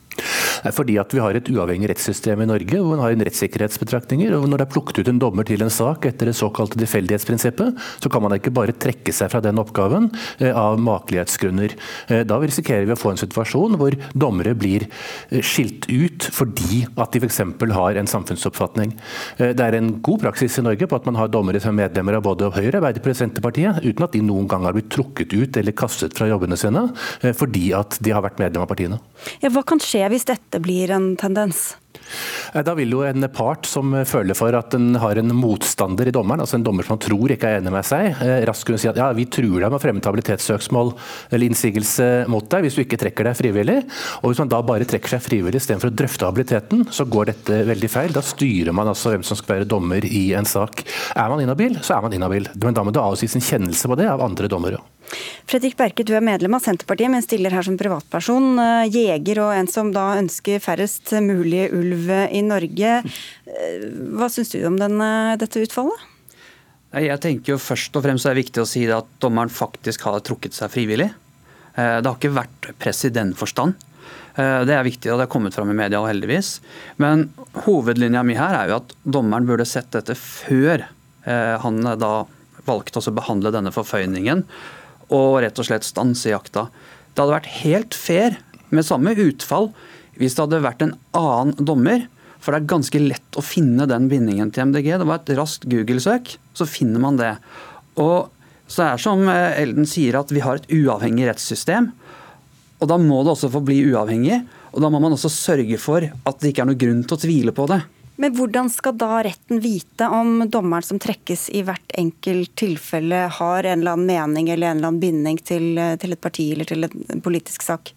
Fordi at vi har et uavhengig rettssystem i Norge, hvor man har en rettssikkerhetsbetraktninger. og Når det er plukket ut en dommer til en sak etter det såkalte tilfeldighetsprinsippet, så kan man ikke bare trekke seg fra den oppgaven eh, av makelighetsgrunner. Eh, da risikerer vi å få en situasjon hvor dommere blir eh, skilt ut fordi at de f.eks. har en samfunnsoppfatning. Det er en god praksis i Norge på at man har dommere som er medlemmer av både Høyre, Arbeiderpartiet og Senterpartiet, uten at de noen gang har blitt trukket ut eller kastet fra jobbene sine fordi at de har vært medlem av partiene. Ja, hva kan skje hvis dette blir en tendens? Da vil jo en part som føler for at den har en motstander i dommeren, altså en dommer som man tror ikke er enig med seg, eh, raskt kunne si at ja, vi truer deg med å fremme habilitetssøksmål eller innsigelse mot deg hvis du ikke trekker deg frivillig. Og Hvis man da bare trekker seg frivillig istedenfor å drøfte habiliteten, så går dette veldig feil. Da styrer man altså hvem som skal være dommer i en sak. Er man inhabil, så er man inhabil. Men da må det avgis en kjennelse på det av andre dommere. Fredrik Berke, du er medlem av Senterpartiet, men stiller her som privatperson. Eh, jeger og en som da ønsker færrest mulig ulv i Norge. Eh, hva syns du om denne, dette utfallet? Jeg tenker jo først og fremst er det viktig å si at dommeren faktisk har trukket seg frivillig. Eh, det har ikke vært press i den forstand. Det er viktig, og det har kommet fram i media, heldigvis. Men hovedlinja mi her er jo at dommeren burde sett dette før han da valgte å behandle denne forføyningen og rett og slett stanse jakta. Det hadde vært helt fair med samme utfall hvis det hadde vært en annen dommer. For det er ganske lett å finne den bindingen til MDG. Det var et raskt Google-søk, så finner man det. Og så er det som eh, Elden sier, at vi har et uavhengig rettssystem. Og da må det også få bli uavhengig. Og da må man også sørge for at det ikke er noe grunn til å tvile på det. Men hvordan skal da retten vite om dommeren som trekkes i hvert enkelt tilfelle, har en eller annen mening eller en eller annen binding til, eh, til et parti eller til en politisk sak?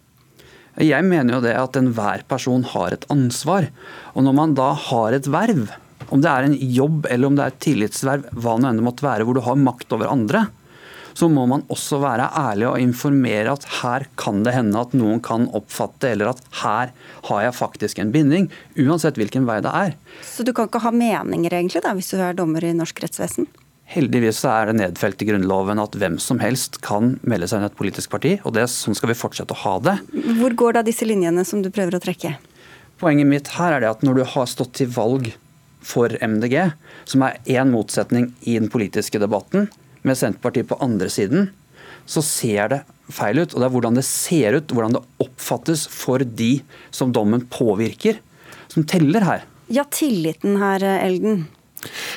Jeg mener jo det at enhver person har et ansvar. Og når man da har et verv, om det er en jobb eller om det er et tillitsverv, hva nå enn det måtte være, hvor du har makt over andre, så må man også være ærlig og informere at her kan det hende at noen kan oppfatte, eller at her har jeg faktisk en binding, uansett hvilken vei det er. Så du kan ikke ha meninger egentlig da, hvis du er dommer i norsk rettsvesen? Heldigvis er det nedfelt i Grunnloven at hvem som helst kan melde seg inn i et politisk parti, og det, sånn skal vi fortsette å ha det. Hvor går da disse linjene som du prøver å trekke? Poenget mitt her er det at når du har stått til valg for MDG, som er én motsetning i den politiske debatten, med Senterpartiet på andre siden, så ser det feil ut. Og det er hvordan det ser ut, hvordan det oppfattes for de som dommen påvirker, som teller her. Ja, tilliten her, Elden.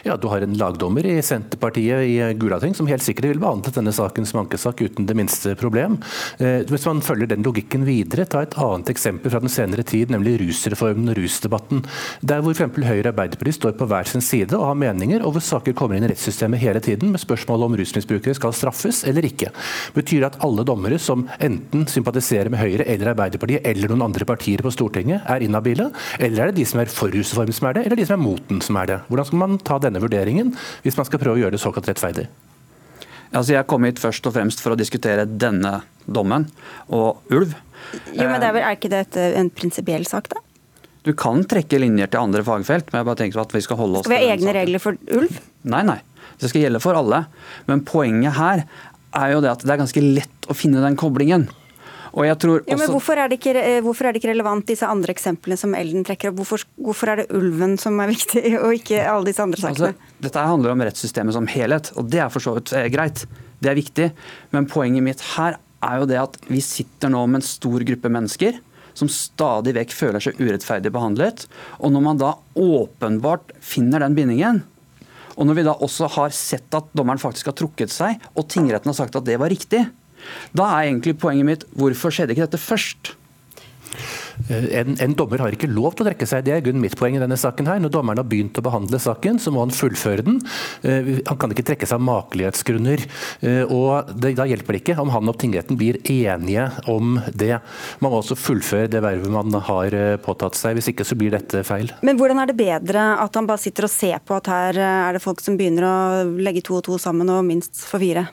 Ja, Du har en lagdommer i Senterpartiet i Gulating som helt sikkert vil behandlet denne saken som ankesak uten det minste problem. Eh, hvis man følger den logikken videre, ta et annet eksempel fra den senere tid, nemlig rusreformen og rusdebatten. Der hvor f.eks. Høyre og Arbeiderpartiet står på hver sin side og har meninger, og hvor saker kommer inn i rettssystemet hele tiden med spørsmål om rusmisbrukere skal straffes eller ikke. Betyr det at alle dommere som enten sympatiserer med Høyre eller Arbeiderpartiet eller noen andre partier på Stortinget, er inhabile? Eller er det de som er for rusreformen som er det, eller de som er mot den som er det? Hvordan skal man ta denne vurderingen hvis man skal prøve å gjøre det såkalt rettferdig? Altså jeg kom hit først og fremst for å diskutere denne dommen og ulv. Jo, men det er, vel, er ikke det en prinsipiell sak, da? Du kan trekke linjer til andre fagfelt, men jeg bare tenker at vi skal holde oss Skal vi ha egne regler for ulv? Nei, nei. Det skal gjelde for alle. Men poenget her er jo det at det er ganske lett å finne den koblingen. Også... Ja, men hvorfor er, ikke, eh, hvorfor er, det ikke, relevant, disse andre eksemplene som Elden trekker opp? Hvorfor, hvorfor, er det ulven som er viktig, og ikke alle disse andre sakene? Altså, dette handler om rettssystemet som helhet, og det er for så vidt eh, greit. Det er viktig. Men poenget mitt her er jo det at vi sitter nå med en stor gruppe mennesker som stadig vekk føler seg urettferdig behandlet. Og når man da åpenbart finner den bindingen, og når vi da også har sett at dommeren faktisk har trukket seg, og tingretten har sagt at det var riktig, da er egentlig poenget mitt hvorfor skjedde ikke dette først? Eh, en, en, dommer har ikke lov til å trekke seg. Det er mitt poeng i denne saken. her. Når dommeren har begynt å behandle saken, så må han fullføre den. Uh, han kan ikke trekke seg av makelighetsgrunner. Uh, og det, Da hjelper det ikke om han og tingretten blir enige om det. Man må også fullføre det vervet man har påtatt seg. Hvis ikke så blir dette feil. Men hvordan er det bedre at han bare sitter og ser på at her er det folk som begynner å legge to og to sammen og minst for fire?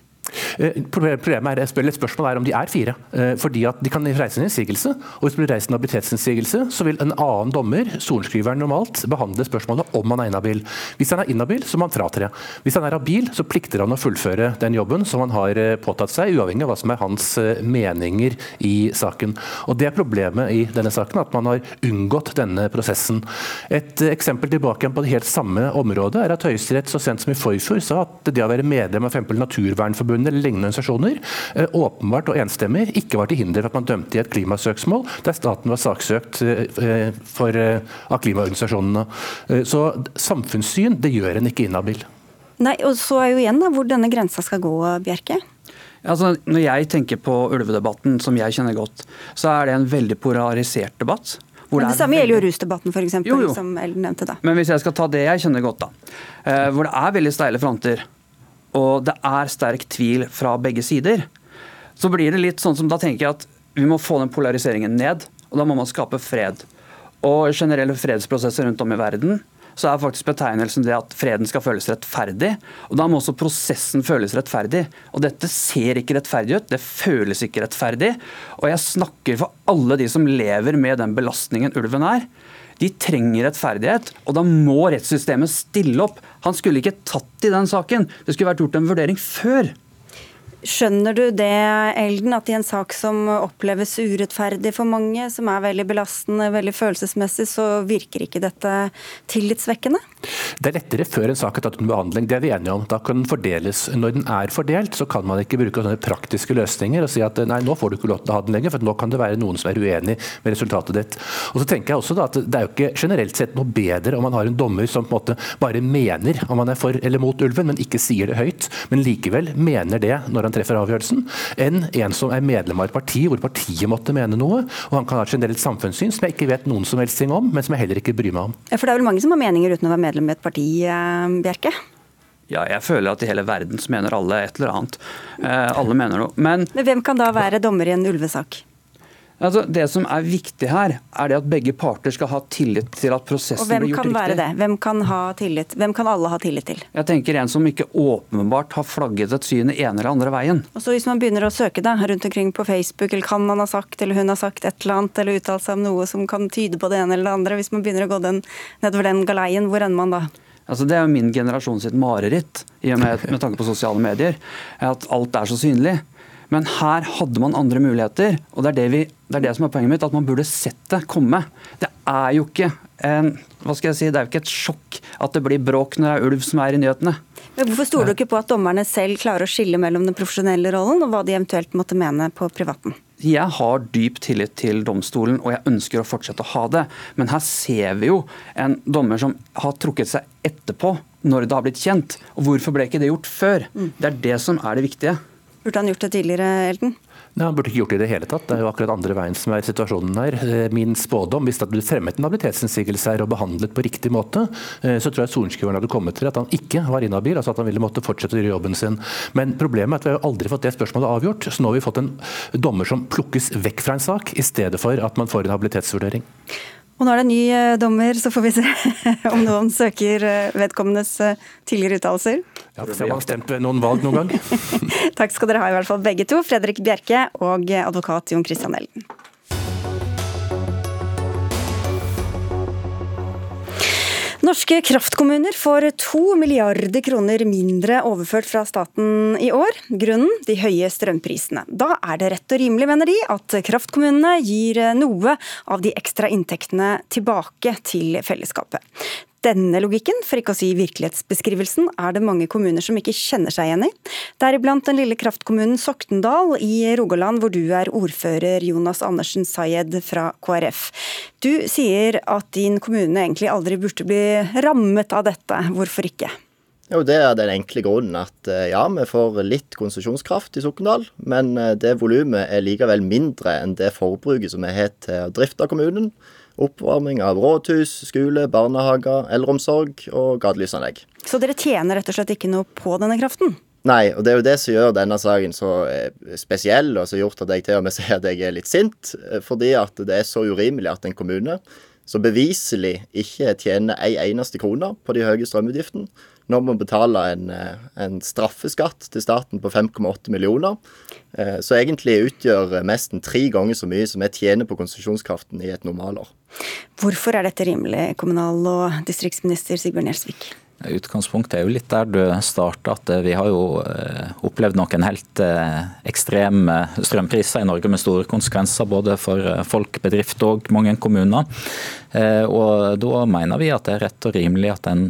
Eh, problemet er, eller Spørsmålet er om de er fire. Eh, fordi at De kan reise en innsigelse, og hvis det blir reist en habilitetsinnsigelse, så vil en annen dommer, sorenskriveren normalt, behandle spørsmålet om han er inhabil. Hvis han er inhabil, så må han fratre. Hvis han er habil, så plikter han å fullføre den jobben som han har eh, påtatt seg, uavhengig av hva som er hans meninger i saken. Og Det er problemet i denne saken, at man har unngått denne prosessen. Et eksempel tilbake på det helt samme området er at Høyesterett så sent som i forfjor sa at det å være medlem av f.eks. Naturvernforbundet Fellesforbundet eller lignende organisasjoner eh, åpenbart og enstemmig ikke var til hinder for at man dømte i et klimasøksmål der staten var saksøkt eh, for, eh, av klimaorganisasjonene. Så samfunnssyn det gjør en ikke inhabil. Nei, og så er jo igjen da, hvor denne grensa skal gå, Bjerke? Altså, når jeg tenker på ulvedebatten, som jeg kjenner godt, så er det en veldig polarisert debatt. Men det, det samme veldig... gjelder jo rusdebatten, f.eks., som Ellen nevnte. da. Men hvis jeg skal ta det jeg kjenner godt, da. hvor det er veldig steile fronter og det er sterk tvil fra begge sider, så blir det litt sånn som da tenker jeg at vi må få den polariseringen ned, og da må man skape fred. Og generelle fredsprosesser rundt om i verden så er faktisk betegnelsen det at freden skal føles rettferdig. Og da må også prosessen føles rettferdig. Og dette ser ikke rettferdig ut, det føles ikke rettferdig. Og jeg snakker for alle de som lever med den belastningen ulven er. De trenger rettferdighet, og da må rettssystemet stille opp. Han skulle ikke tatt i den saken. Det skulle vært gjort en vurdering før. Skjønner du det, Elden, at i en sak som oppleves urettferdig for mange, som er veldig belastende, veldig følelsesmessig, så virker ikke dette tillitsvekkende? Det er lettere før en sak er tatt under behandling, det er vi enige om. Da kan den fordeles. Når den er fordelt, så kan man ikke bruke sånne praktiske løsninger og si at nei, nå får du ikke lov til å ha den lenger, for nå kan det være noen som er uenig med resultatet ditt. Og så tenker jeg også da at Det er jo ikke generelt sett noe bedre om man har en dommer som på en måte bare mener om man er for eller mot ulven, men ikke sier det høyt, men likevel mener det når han treffer avgjørelsen, enn en som er medlem av et parti hvor partiet måtte mene noe, og han kan ha et generelt samfunnssyn som jeg ikke vet noen som helst ting om, men som jeg heller ikke bryr meg om. For det er vel mange som har meninger uten å være medlem i et parti, eh, Bjerke? Ja, jeg føler at i hele verden så mener alle et eller annet. Eh, alle mener noe. Men, Men hvem kan da være dommer i en ulvesak? Altså, det som er viktig her, er det at begge parter skal ha tillit til at prosessen Og hvem blir gjort kan riktig. være det? Hvem kan ha tillit? Hvem kan alle ha tillit til? Jeg tenker en som ikke åpenbart har flagget et syn i ene eller andre veien. Og så Hvis man begynner å søke da, rundt omkring på Facebook, eller kan han ha sagt eller hun har sagt et eller annet, eller uttalt seg om noe som kan tyde på det ene eller det andre, hvis man begynner å gå den, nedover den galeien, hvor ender man da? Altså, det er jo min generasjon sitt mareritt, i og med, med tanke på sosiale medier. At alt er så synlig. Men her hadde man andre muligheter, og det er det, vi, det er det som er poenget mitt. At man burde sett det komme. Det er jo ikke en, hva skal jeg si, det er jo ikke et sjokk at det blir bråk når det er ulv som er i nyhetene. Men Hvorfor stoler du ikke på at dommerne selv klarer å skille mellom den profesjonelle rollen og hva de eventuelt måtte mene på privaten? Jeg har dyp tillit til domstolen, og jeg ønsker å fortsette å ha det. Men her ser vi jo en dommer som har trukket seg etterpå, når det har blitt kjent. Og hvorfor ble ikke det gjort før? Det er det som er det viktige. Burde han gjort det tidligere, Elden? Nei, Han burde ikke gjort det i det hele tatt. Det er jo akkurat andre veien som er situasjonen her. Eh, Min spådom, hvis det hadde fremmet en habilitetsinnsigelse her og behandlet på riktig måte, eh, så tror jeg sorenskriveren hadde kommet til at han ikke var inhabil, altså at han ville måtte fortsette å gjøre jobben sin. Men problemet er at vi har jo aldri fått det spørsmålet avgjort. Så nå har vi fått en dommer som plukkes vekk fra en sak, i stedet for at man får en habilitetsvurdering. Og nå er det en ny eh, dommer, så får vi se om noen søker vedkommendes tidligere uttalelser. Ja, så har man stemt ved noen valg noen gang. Takk skal dere ha i hvert fall begge to, Fredrik Bjerke og advokat Jon Christian Elden. Norske kraftkommuner får to milliarder kroner mindre overført fra staten i år. Grunnen de høye strømprisene. Da er det rett og rimelig, mener de, at kraftkommunene gir noe av de ekstra inntektene tilbake til fellesskapet. Denne logikken, for ikke å si virkelighetsbeskrivelsen, er det mange kommuner som ikke kjenner seg igjen i. Deriblant den lille kraftkommunen Soktendal i Rogaland, hvor du er ordfører, Jonas Andersen Sayed fra KrF. Du sier at din kommune egentlig aldri burde bli rammet av dette. Hvorfor ikke? Jo, Det er den enkle grunnen at eh, ja, vi får litt konsesjonskraft i Sokndal, men eh, det volumet er likevel mindre enn det forbruket som vi har til å drifte kommunen. Oppvarming av rådhus, skole, barnehager, eldreomsorg og gatelysanlegg. Så dere tjener rett og slett ikke noe på denne kraften? Nei, og det er jo det som gjør denne saken så eh, spesiell, og som har gjort at jeg til og med sier at jeg er litt sint. eh, Fordi at det er så urimelig at en kommune som beviselig ikke tjener ei eneste krone på de høye strømutgiftene, nå må betale en, eh, en straffeskatt til staten på 5,8 millioner. Så egentlig utgjør nesten tre ganger så mye som jeg tjener på konsesjonskraften i et normalår. Hvorfor er dette rimelig, kommunal- og distriktsminister Sigbjørn Gjelsvik? Utgangspunktet er jo litt der du starta, at vi har jo eh, opplevd noen helt eh, ekstreme strømpriser i Norge med store konsekvenser både for eh, folk, bedrift og mange kommuner. Og Da mener vi at det er rett og rimelig at en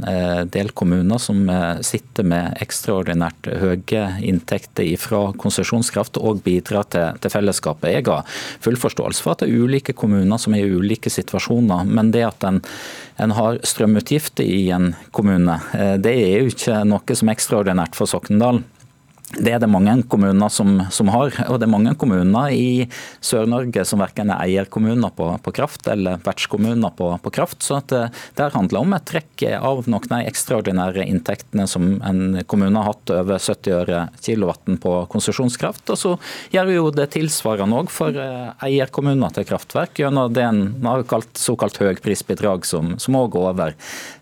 del kommuner som sitter med ekstraordinært høye inntekter fra konsesjonskraft, og bidrar til, til fellesskapet. Jeg har full forståelse for at det er ulike kommuner som er i ulike situasjoner, men det at en, en har strømutgifter i en kommune, det er jo ikke noe som er ekstraordinært for Sokndal. Det er det mange kommuner som, som, har, og det er mange kommuner i Sør-Norge som verken er eierkommuner på, på kraft eller vertskommuner på, på, kraft. Så det, det handler om et trekk av noen av de ekstraordinære inntektene som en kommune har hatt over 70 øre kilowatten på konsesjonskraft. Og så gjør vi jo det tilsvarende òg for eierkommuner til kraftverk, gjennom det en har kalt såkalt høyprisbidrag, som òg går over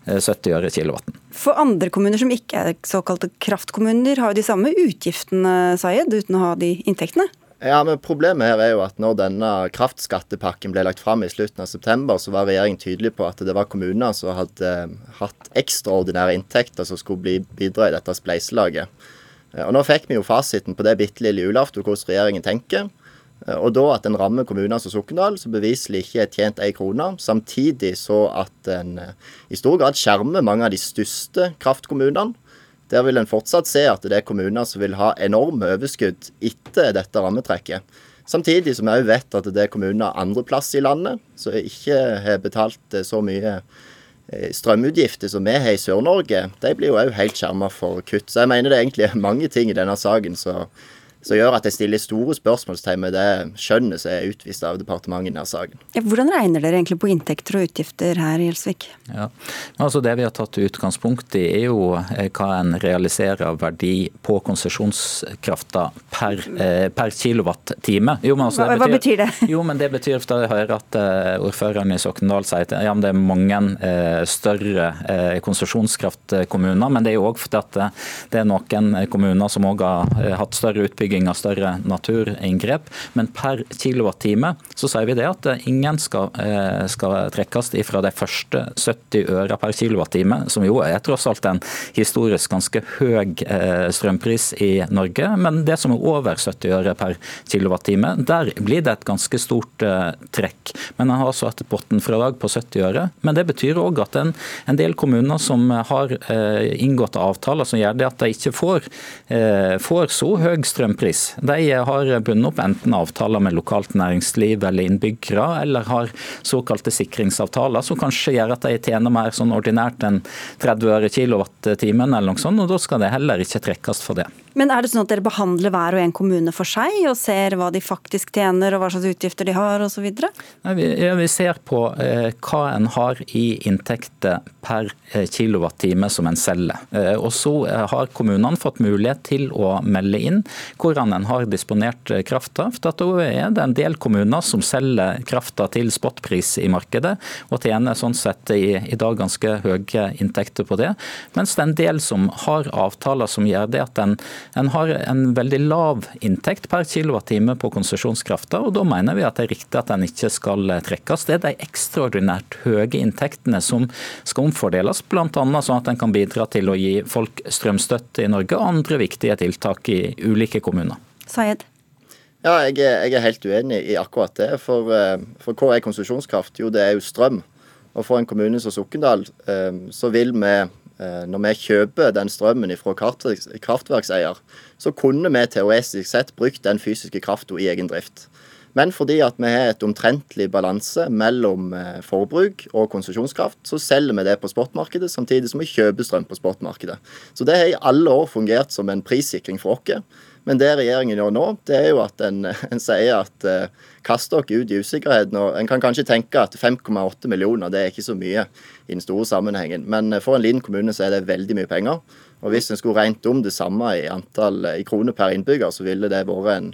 70 øre kilowatten. For andre kommuner som ikke er såkalte kraftkommuner, har jo de samme utgiftene, Sayed, uten å ha de inntektene? Ja, men Problemet her er jo at når denne kraftskattepakken ble lagt fram i slutten av september, så var regjeringen tydelig på at det var kommuner som hadde hatt ekstraordinære inntekter som skulle bidra i dette spleiselaget. Og Nå fikk vi jo fasiten på det bitte lille julaften hvordan regjeringen tenker. Og da at en rammer kommuner som Sokndal, som beviselig ikke er tjent ei krone, samtidig så at en i stor grad skjermer mange av de største kraftkommunene. Der vil en fortsatt se at det er kommuner som vil ha enorme overskudd etter dette rammetrekket. Samtidig som vi òg vet at det er kommuner andreplass i landet som ikke har betalt så mye strømutgifter som vi har i Sør-Norge. De blir jo òg helt skjerma for kutt. Så jeg mener det er egentlig mange ting i denne saken som som gjør at jeg stiller store spørsmålstegn med det skjønnet som er utvist av departementet i denne saken. Ja, hvordan regner dere egentlig på inntekter og utgifter her i Gjelsvik? Ja. Altså det vi har tatt utgangspunkt i, er jo eh, hva en realiserer av verdi på konsesjonskrafta per, eh, per kilowattime. Jo, altså hva, betyr, hva, betyr, det? Jo, men Det betyr at jeg hører at uh, ordføreren i Sokndal sier at ja, det er mange større konsesjonskraftkommuner, men det er jo òg fordi at det er noen kommuner som òg har hatt større utbygging utbygging av større naturinngrep. Men per kilowattime så sier vi det at ingen skal, eh, skal trekkes ifra de første 70 øra per kilowattime, som jo er tross alt en historisk ganske høy eh, strømpris i Norge. Men det som er over 70 øre per kilowattime, der blir det et ganske stort eh, trekk. Men en har altså et bunnfradrag på 70 øre. Men det betyr òg at en, en, del kommuner som har inngått avtaler som gjør det at de ikke får, får så høy strømpris pris. De har bundet opp enten avtaler med lokalt næringsliv eller innbyggere, eller har såkalte sikringsavtaler som kanskje gjør at de tjener mer sånn ordinært enn 30 øre kilowattimen, eller noe sånt, og da skal det heller ikke trekkes for det. Men er det sånn at dere behandler hver og en kommune for seg, og ser hva de faktisk tjener og hva slags utgifter de har osv.? Vi, vi ser på eh, hva en har i inntekter per eh, kilowattime som en selger. Eh, og så eh, har kommunene fått mulighet til å melde inn hvordan en har disponert eh, krafta. For da er det en del kommuner som selger krafta til spotpris i markedet, og tjener sånn sett i, i dag ganske høye inntekter på det. Mens det er en del som har avtaler som gjør det at en en har en veldig lav inntekt per kilowattime på konsesjonskrafta, og da mener vi at det er riktig at den ikke skal trekkes. Det er de ekstraordinært høye inntektene som skal omfordeles, bl.a. sånn at en kan bidra til å gi folk strømstøtte i Norge og andre viktige tiltak i ulike kommuner. Sayed. Ja, jeg er, jeg er, helt uenig i akkurat det. For, eh, for hva er konsesjonskraft? Jo, det er jo strøm. Og for en kommune som Sokndal, eh, så vil vi Eh, når vi kjøper den strømmen fra kraftverkseier, så kunne vi teoretisk sett brukt den fysiske krafta i egen drift. Men fordi at vi har et omtrentlig balanse mellom eh, forbruk og konsesjonskraft, så selger vi det på spotmarkedet, samtidig som vi kjøper strøm på spotmarkedet. Så det har i alle år fungert som en prissikring for oss. Men det regjeringen gjør nå, det er jo at en, en sier at uh, kast dere ut i usikkerheten. og En kan kanskje tenke at 5,8 millioner det er ikke så mye i den store sammenhengen. Men for en liten kommune så er det veldig mye penger. Og hvis en skulle regnet om det samme i antall i kroner per innbygger, så ville det vært en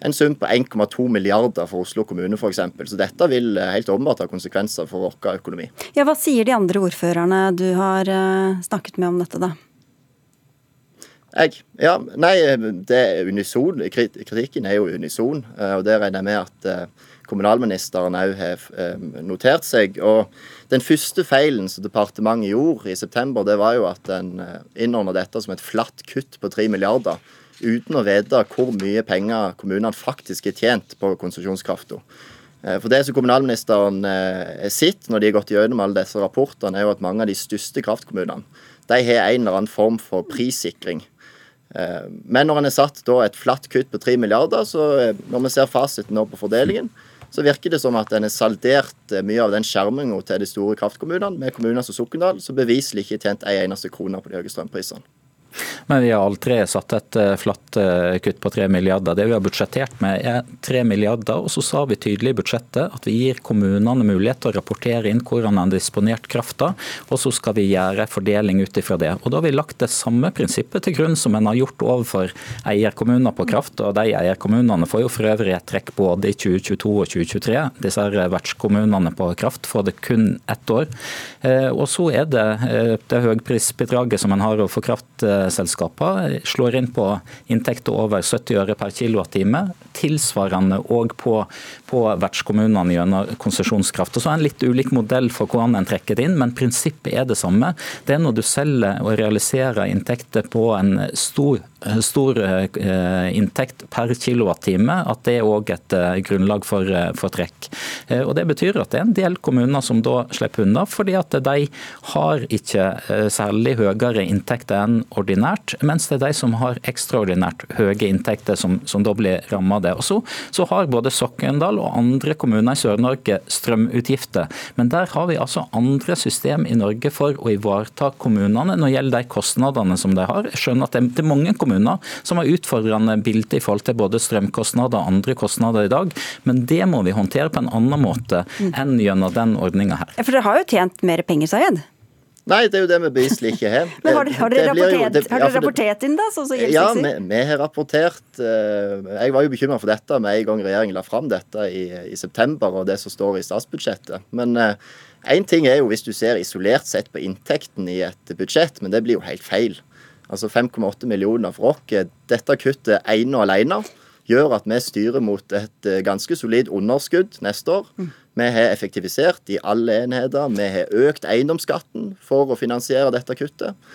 en sum på 1,2 milliarder for Oslo kommune f.eks. Så dette vil eh, helt åpenbart ha konsekvenser for vår økonomi. Ja, Hva sier de andre ordførerne du har eh, snakket med om dette, da? Jeg? Ja, nei, det er unison. Kritikken er jo unison. Eh, og Det regner jeg med at kommunalministeren òg har notert seg. og Den første feilen som departementet gjorde i september, det var jo at en innordna dette som et flatt kutt på 3 milliarder uten å vite hvor mye penger kommunene faktisk har tjent på konsesjonskrafta. Eh, for det som kommunalministeren har eh, sett når de har gått gjennom alle disse rapportene, er jo at mange av de største kraftkommunene de har en eller annen form for prissikring. Eh, men når en er satt da et flatt kutt på 3 milliarder, så når vi ser fasiten nå på fordelingen, så virker det som at en har saldert mye av den skjerminga til de store kraftkommunene med kommuner som Sokndal, som beviselig ikke har tjent ei eneste krone på de høye strømprisene. Men vi har aldri satt et eh, flatt eh, kutt på 3 milliarder. Det vi har budsjettert med er 3 milliarder, og så sa vi tydelig i budsjettet at vi gir kommunene mulighet til å rapportere inn hvordan de har disponert krafta, og så skal vi gjøre fordeling ut ifra det. Og Da har vi lagt det samme prinsippet til grunn som en har gjort overfor eierkommuner på kraft. og De eierkommunene får jo for øvrig et trekk både i 2022 og 2023. Disse her vertskommunene på kraft får det kun ett år. Eh, og så er det det høyprisbidraget som en har overfor kraft selskaper slår inn på inntekter over 70 øre per kWt. Tilsvarende òg på på vertskommunene gjennom konsesjonskraft. Og så er En litt ulik modell for hvordan en trekker det inn, men prinsippet er det samme. Det er når du selger og realiserer inntekter på en stor stor inntekt per kilowattime, at det er òg et grunnlag for, for, trekk. Og Det betyr at det er en del kommuner som da slipper unna, fordi at de har ikke særlig høyere inntekter enn ordinært, mens det er de som har ekstraordinært høye inntekter som, som da blir rammet av det. Og så, så har både Sokndal og andre kommuner i Sør-Norge strømutgifter, men der har vi altså andre system i Norge for å ivareta kommunene når det gjelder de kostnadene som de har. Jeg skjønner at det er mange kommuner som har utfordrende bilde i forhold til både strømkostnader og andre kostnader i dag, men det må vi håndtere på en annen måte enn gjennom den ordninga her. For dere har jo tjent mer penger, Sayed? Nei, det er jo det vi beviselig ikke har. Men Har, har dere rapportert, har dere rapportert inn, da? sånn som Ja, vi, vi, har rapportert. Jeg var jo bekymra for dette med en gang regjeringen la fram dette i, i, september, og det som står i statsbudsjettet. Men én ting er jo hvis du ser isolert sett på inntekten i et budsjett, men det blir jo helt feil. Altså 5,8 millioner for oss. Dette kuttet ene og alene gjør at vi styrer mot et ganske solid underskudd neste år. Vi har effektivisert i alle enheter. Vi har økt eiendomsskatten for å finansiere dette kuttet.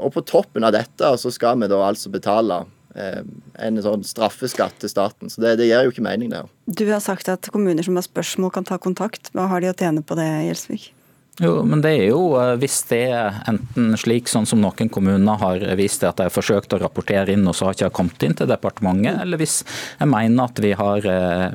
Og på toppen av dette så skal vi da altså betale en sånn straffeskatt til staten. Så det, det gir jo ikke mening, det. Du har sagt at kommuner som har spørsmål kan ta kontakt. Hva har de å tjene på det, Gjelsvik? Jo, men det er jo hvis det er enten slik sånn som noen kommuner har vist det, at de har forsøkt å rapportere inn og så har ikke kommet inn til departementet, eller hvis jeg mener at vi har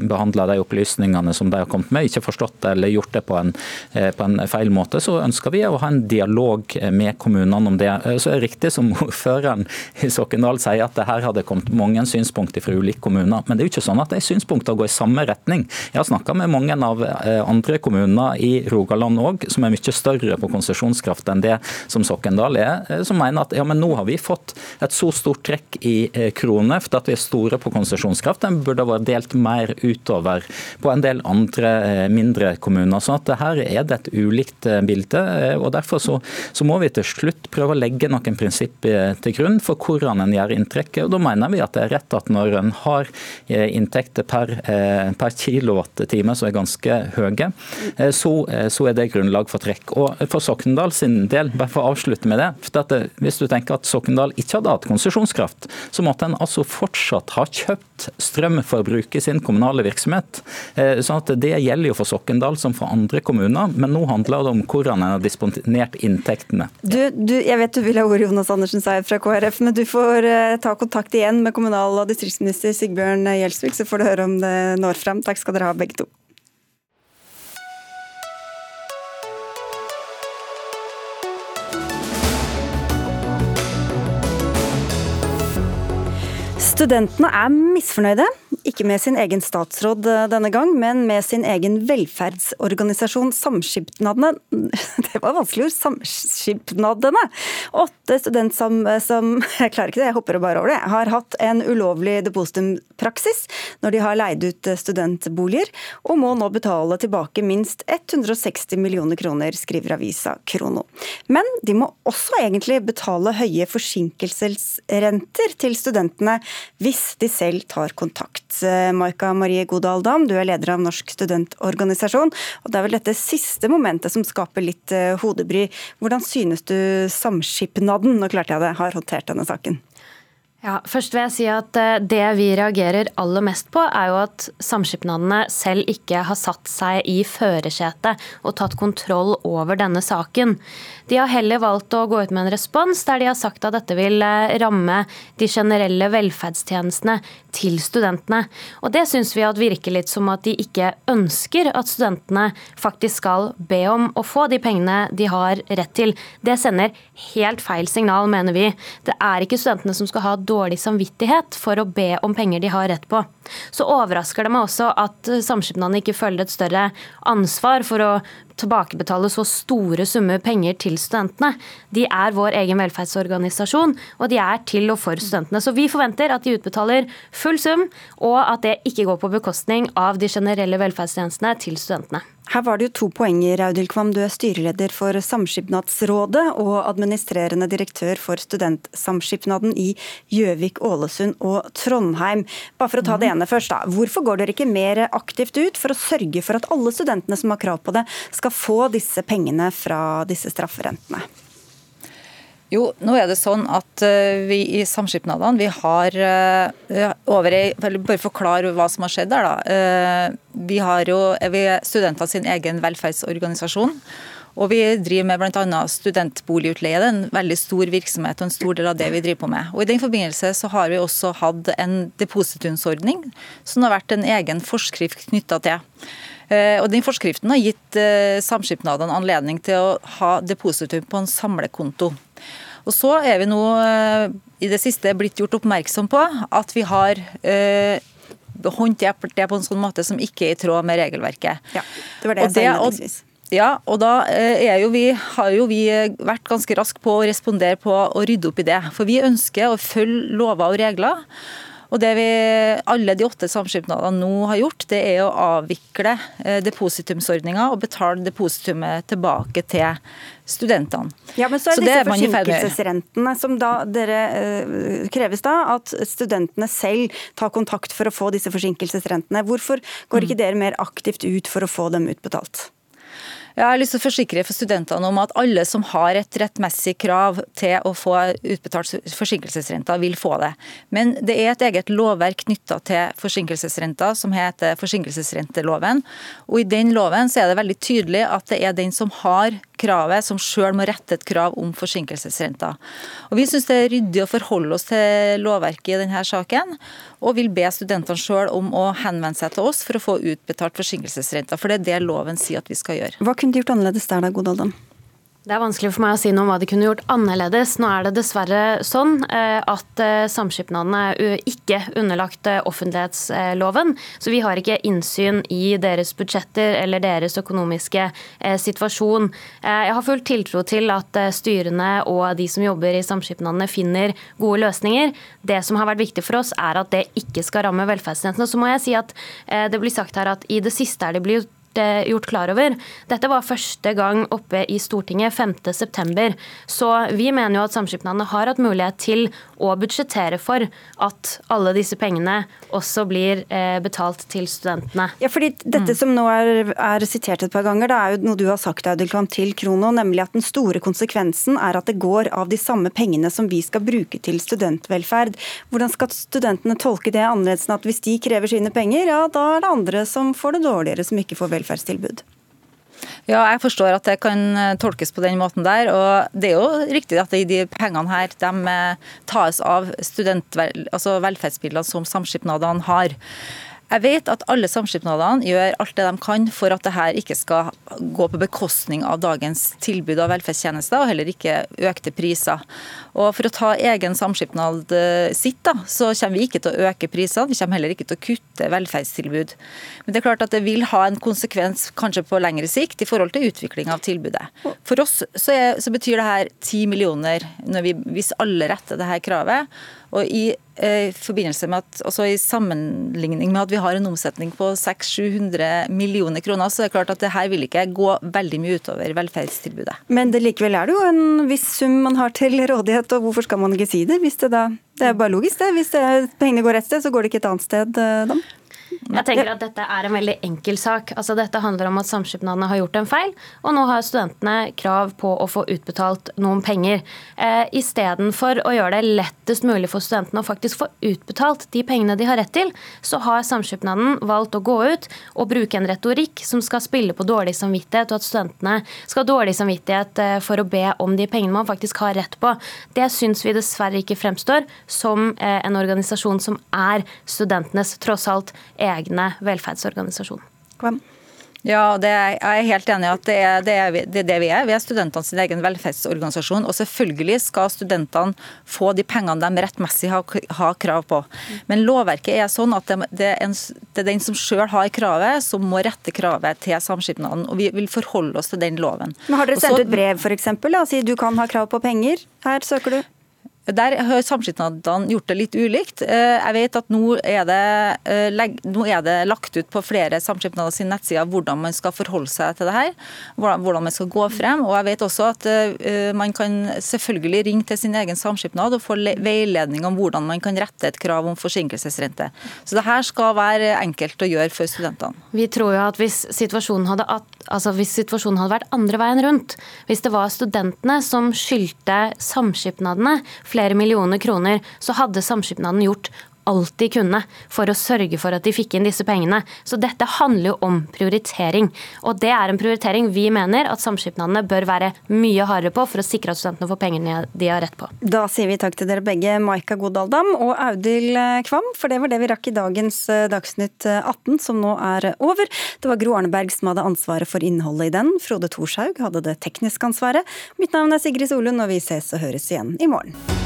behandla de opplysningene som de har kommet med, ikke forstått eller gjort det på en, på en, feil måte, så ønsker vi å ha en dialog med kommunene om det. Så er det riktig som ordføreren i Sokndal sier at det her hadde kommet mange synspunkter fra ulike kommuner, men det er jo ikke sånn at de synspunktene går i samme retning. Jeg har snakka med mange av andre kommuner i Rogaland òg, som er mye større på konsesjonskraft enn det som Sokndal er, som mener at ja, men nå har vi fått et så stort trekk i kroner for at vi er store på konsesjonskraft. Den burde vært delt mer utover på en del andre mindre kommuner. så at her er det et ulikt bilde. og Derfor så, så må vi til slutt prøve å legge noen prinsipp til grunn for hvordan en gjør inntrekket. og Da mener vi at det er rett at når en har inntekter per, per kilowattime som er ganske høye, så, så er det grunnlag for trekk. Og For Sokndal sin del, bare for å avslutte med det, for det, hvis du tenker at Sokndal ikke hadde hatt konsesjonskraft, så måtte en altså fortsatt ha kjøpt strøm for å bruke sin kommunale virksomhet. Sånn at Det gjelder jo for Sokndal som for andre kommuner, men nå handler det om hvordan en har disponert inntektene. Du, du, jeg vet du vil ha ordet, Jonas Andersen Seier fra KrF, men du får uh, ta kontakt igjen med kommunal- og distriktsminister Sigbjørn Gjelsvik, så får du høre om det når fram. Takk skal dere ha, begge to. Studentene er misfornøyde, ikke med sin egen statsråd denne gang, men med sin egen velferdsorganisasjon Samskipnadene. Det var vanskelig ord. Samskipnadene. Åtte student som, som, jeg klarer ikke det, jeg hopper bare over det, har hatt en ulovlig depositumpraksis når de har leid ut studentboliger, og må nå betale tilbake minst 160 millioner kroner, skriver avisa Krono. Men de må også egentlig betale høye forsinkelsesrenter til studentene hvis de selv tar kontakt. Maika Marie Godal Dam, du er leder av Norsk studentorganisasjon. og Det er vel dette siste momentet som skaper litt hodebry. Hvordan synes du Samskipnaden nå klarte jeg det, har håndtert denne saken? Ja, først vil jeg si at Det vi reagerer aller mest på, er jo at samskipnadene selv ikke har satt seg i førersetet og tatt kontroll over denne saken. De har heller valgt å gå ut med en respons der de har sagt at dette vil ramme de generelle velferdstjenestene til studentene. Og Det syns vi at virker litt som at de ikke ønsker at studentene faktisk skal be om å få de pengene de har rett til. Det sender helt feil signal, mener vi. Det er ikke studentene som skal ha dårlig samvittighet for å be om penger de har rett på. Så overrasker det meg også at samskipnadene ikke føler et større ansvar for å tilbakebetale så store summer penger til studentene. De er vår egen velferdsorganisasjon, og de er til og for studentene. Så vi forventer at de utbetaler full sum, og at det ikke går på bekostning av de generelle velferdstjenestene til studentene. Her var det jo to poenger, Audhild Kvam. Du er styreleder for Samskipnadsrådet og administrerende direktør for Studentsamskipnaden i Gjøvik, Ålesund og Trondheim. Bare for å ta det ene først, da. Hvorfor går dere ikke mer aktivt ut for å sørge for at alle studentene som har krav på det, skal få disse pengene fra disse strafferentene? Jo, nå er det sånn at uh, vi i samskipnadene vi har uh, over ei Bare forklare hva som har skjedd der, da. Uh, vi har jo vi er studenter sin egen velferdsorganisasjon. Og vi driver med bl.a. studentboligutleie. Det er en veldig stor virksomhet og en stor del av det vi driver på med. Og I den forbindelse så har vi også hatt en depositumsordning som har vært en egen forskrift knytta til. Og den Forskriften har gitt samskipnadene anledning til å ha depositum på en samlekonto. Og så er vi nå eh, i det siste blitt gjort oppmerksom på at vi har eh, håndtert det på en sånn måte som ikke er i tråd med regelverket. Ja, det var det jeg sa innledningsvis. Ja, og da eh, jo vi, har jo vi vært ganske raske på å respondere på å rydde opp i det. For vi ønsker å følge lover og regler. Og Det vi, alle de åtte samskipnadene nå har gjort, det er å avvikle eh, depositumsordninga og betale depositumet tilbake til studentene. Ja, men så er så disse forsinkelsesrentene som da dere øh, kreves da at studentene selv tar kontakt for å få disse forsinkelsesrentene. Hvorfor går ikke mm. dere mer aktivt ut for å få dem utbetalt? Jeg har lyst til å forsikre for studentene om at alle som har et rettmessig krav til å få utbetalt forsinkelsesrenta, vil få det. Men det er et eget lovverk knytta til forsinkelsesrenta, som heter forsinkelsesrenteloven. Og I den loven så er det veldig tydelig at det er den som har kravet, som sjøl må rette et krav om forsinkelsesrenta. Og Vi syns det er ryddig å forholde oss til lovverket i denne saken og vil be studentene sjøl om å henvende seg til oss for å få utbetalt forsinkelsesrenta. For det er det loven sier at vi skal gjøre. Hva kunne de gjort annerledes der da, Godalden? Det er vanskelig for meg å si noe om hva de kunne gjort annerledes. Nå er det dessverre sånn eh, at eh, samskipnadene er ikke underlagt eh, offentlighetsloven. Så vi har ikke innsyn i deres budsjetter eller deres økonomiske situasjon. Jeg har full tiltro til at styrene og de som jobber i samskipnadene finner gode løsninger. Det som har vært viktig for oss, er at det ikke skal ramme velferdstjenestene. Så må jeg si at det blir sagt her at i det siste er det blitt Eh, gjort klar over. Dette var første gang oppe i Stortinget 5.9. Så vi mener jo at samskipnadene har hatt mulighet til å budsjettere for at alle disse pengene også blir eh, betalt til studentene. Ja, fordi Dette mm. som nå er, er, sitert et par ganger, det er jo noe du har sagt Audelkvam, til Krono, nemlig at den store konsekvensen er at det går av de samme pengene som vi skal bruke til studentvelferd. Hvordan skal studentene tolke det annerledes enn at hvis de krever sine penger, ja da er det andre som får det dårligere, som ikke får velferd? Velferdstilbud. Ja, jeg forstår at det kan eh, tolkes på den måten der. og Det er jo riktig at de pengene her de eh, tas av altså velferdsmidlene som samskipnadene har. Jeg vet at alle samskipnadene gjør alt det de kan for at dette ikke skal gå på bekostning av dagens tilbud av velferdstjenester, og heller ikke økte priser. Og For å ta egen samskipnad eh, sitt, da, så kommer vi ikke til å øke prisene. Vi kommer heller ikke til å kutte velferdstilbud. Men det er klart at det vil ha en konsekvens kanskje på lengre sikt i forhold til utvikling av tilbudet. For oss så, er, så betyr det her 10 millioner vi, hvis alle retter dette kravet. Og i eh, forbindelse med at, også i sammenligning med at vi har en omsetning på 600-700 millioner kroner, så er det klart at det her vil ikke gå veldig mye utover velferdstilbudet. Men det likevel er det jo en viss sum man har til rådighet, og hvorfor skal man ikke si det? Hvis det, da, det er bare logisk, det. Hvis det, pengene går et sted, så går det ikke et annet sted, eh, da? Jeg tenker at dette er en veldig enkel sak. Altså, dette handler om at samskipnadene har gjort en feil, og nå har studentene krav på å få utbetalt noen penger. Eh, Istedenfor å gjøre det lettest mulig for studentene å faktisk få utbetalt de pengene de har rett til, så har samskipnaden valgt å gå ut og bruke en retorikk som skal spille på dårlig samvittighet, og at studentene skal ha dårlig samvittighet eh, for å be om de pengene man faktisk har rett på. Det syns vi dessverre ikke fremstår som eh, en organisasjon som er studentenes tross alt egne velferdsorganisasjon. Hvem? Ja, det er, jeg er helt enig i at det er det, er, det er det, vi er. Vi er studentene sin egen velferdsorganisasjon. Og selvfølgelig skal studentene få de pengene de rettmessig har, har krav på. Men lovverket er sånn at det, det, er, en, det er, den som sjøl har kravet, som må rette kravet til samskipnaden. Og vi vil forholde oss til den loven. Men Har dere sendt ut brev f.eks. sier du kan ha krav på penger? Her søker du? Der har samskipnadene gjort det litt ulikt. Eh, jeg vet at nå er, det, eh, nå er det lagt ut på flere samskipnader sin nettsider hvordan man skal forholde seg til det her. Hvordan man skal gå frem. Og jeg vet også at eh, man kan selvfølgelig ringe til sin egen samskipnad og få veiledning om hvordan man kan rette et krav om forsinkelsesrente. Så det her skal være enkelt å gjøre for studentene. Vi tror jo at hvis situasjonen hadde, altså hvis situasjonen hadde vært andre veien rundt, hvis det var studentene som skyldte samskipnadene flere millioner kroner, så hadde samskipnaden gjort alt de kunne for å sørge for at de fikk inn disse pengene. Så dette handler jo om prioritering. Og det er en prioritering vi mener at samskipnadene bør være mye hardere på for å sikre at studentene får pengene de har rett på. Da sier vi takk til dere begge, Maika Godaldam og Audhild Kvam, for det var det vi rakk i dagens eh, Dagsnytt 18, eh, som nå er over. Det var Gro Arneberg som hadde ansvaret for innholdet i den. Frode Thorshaug hadde det tekniske ansvaret. Mitt navn er Sigrid Solund, og vi ses og høres igjen i morgen.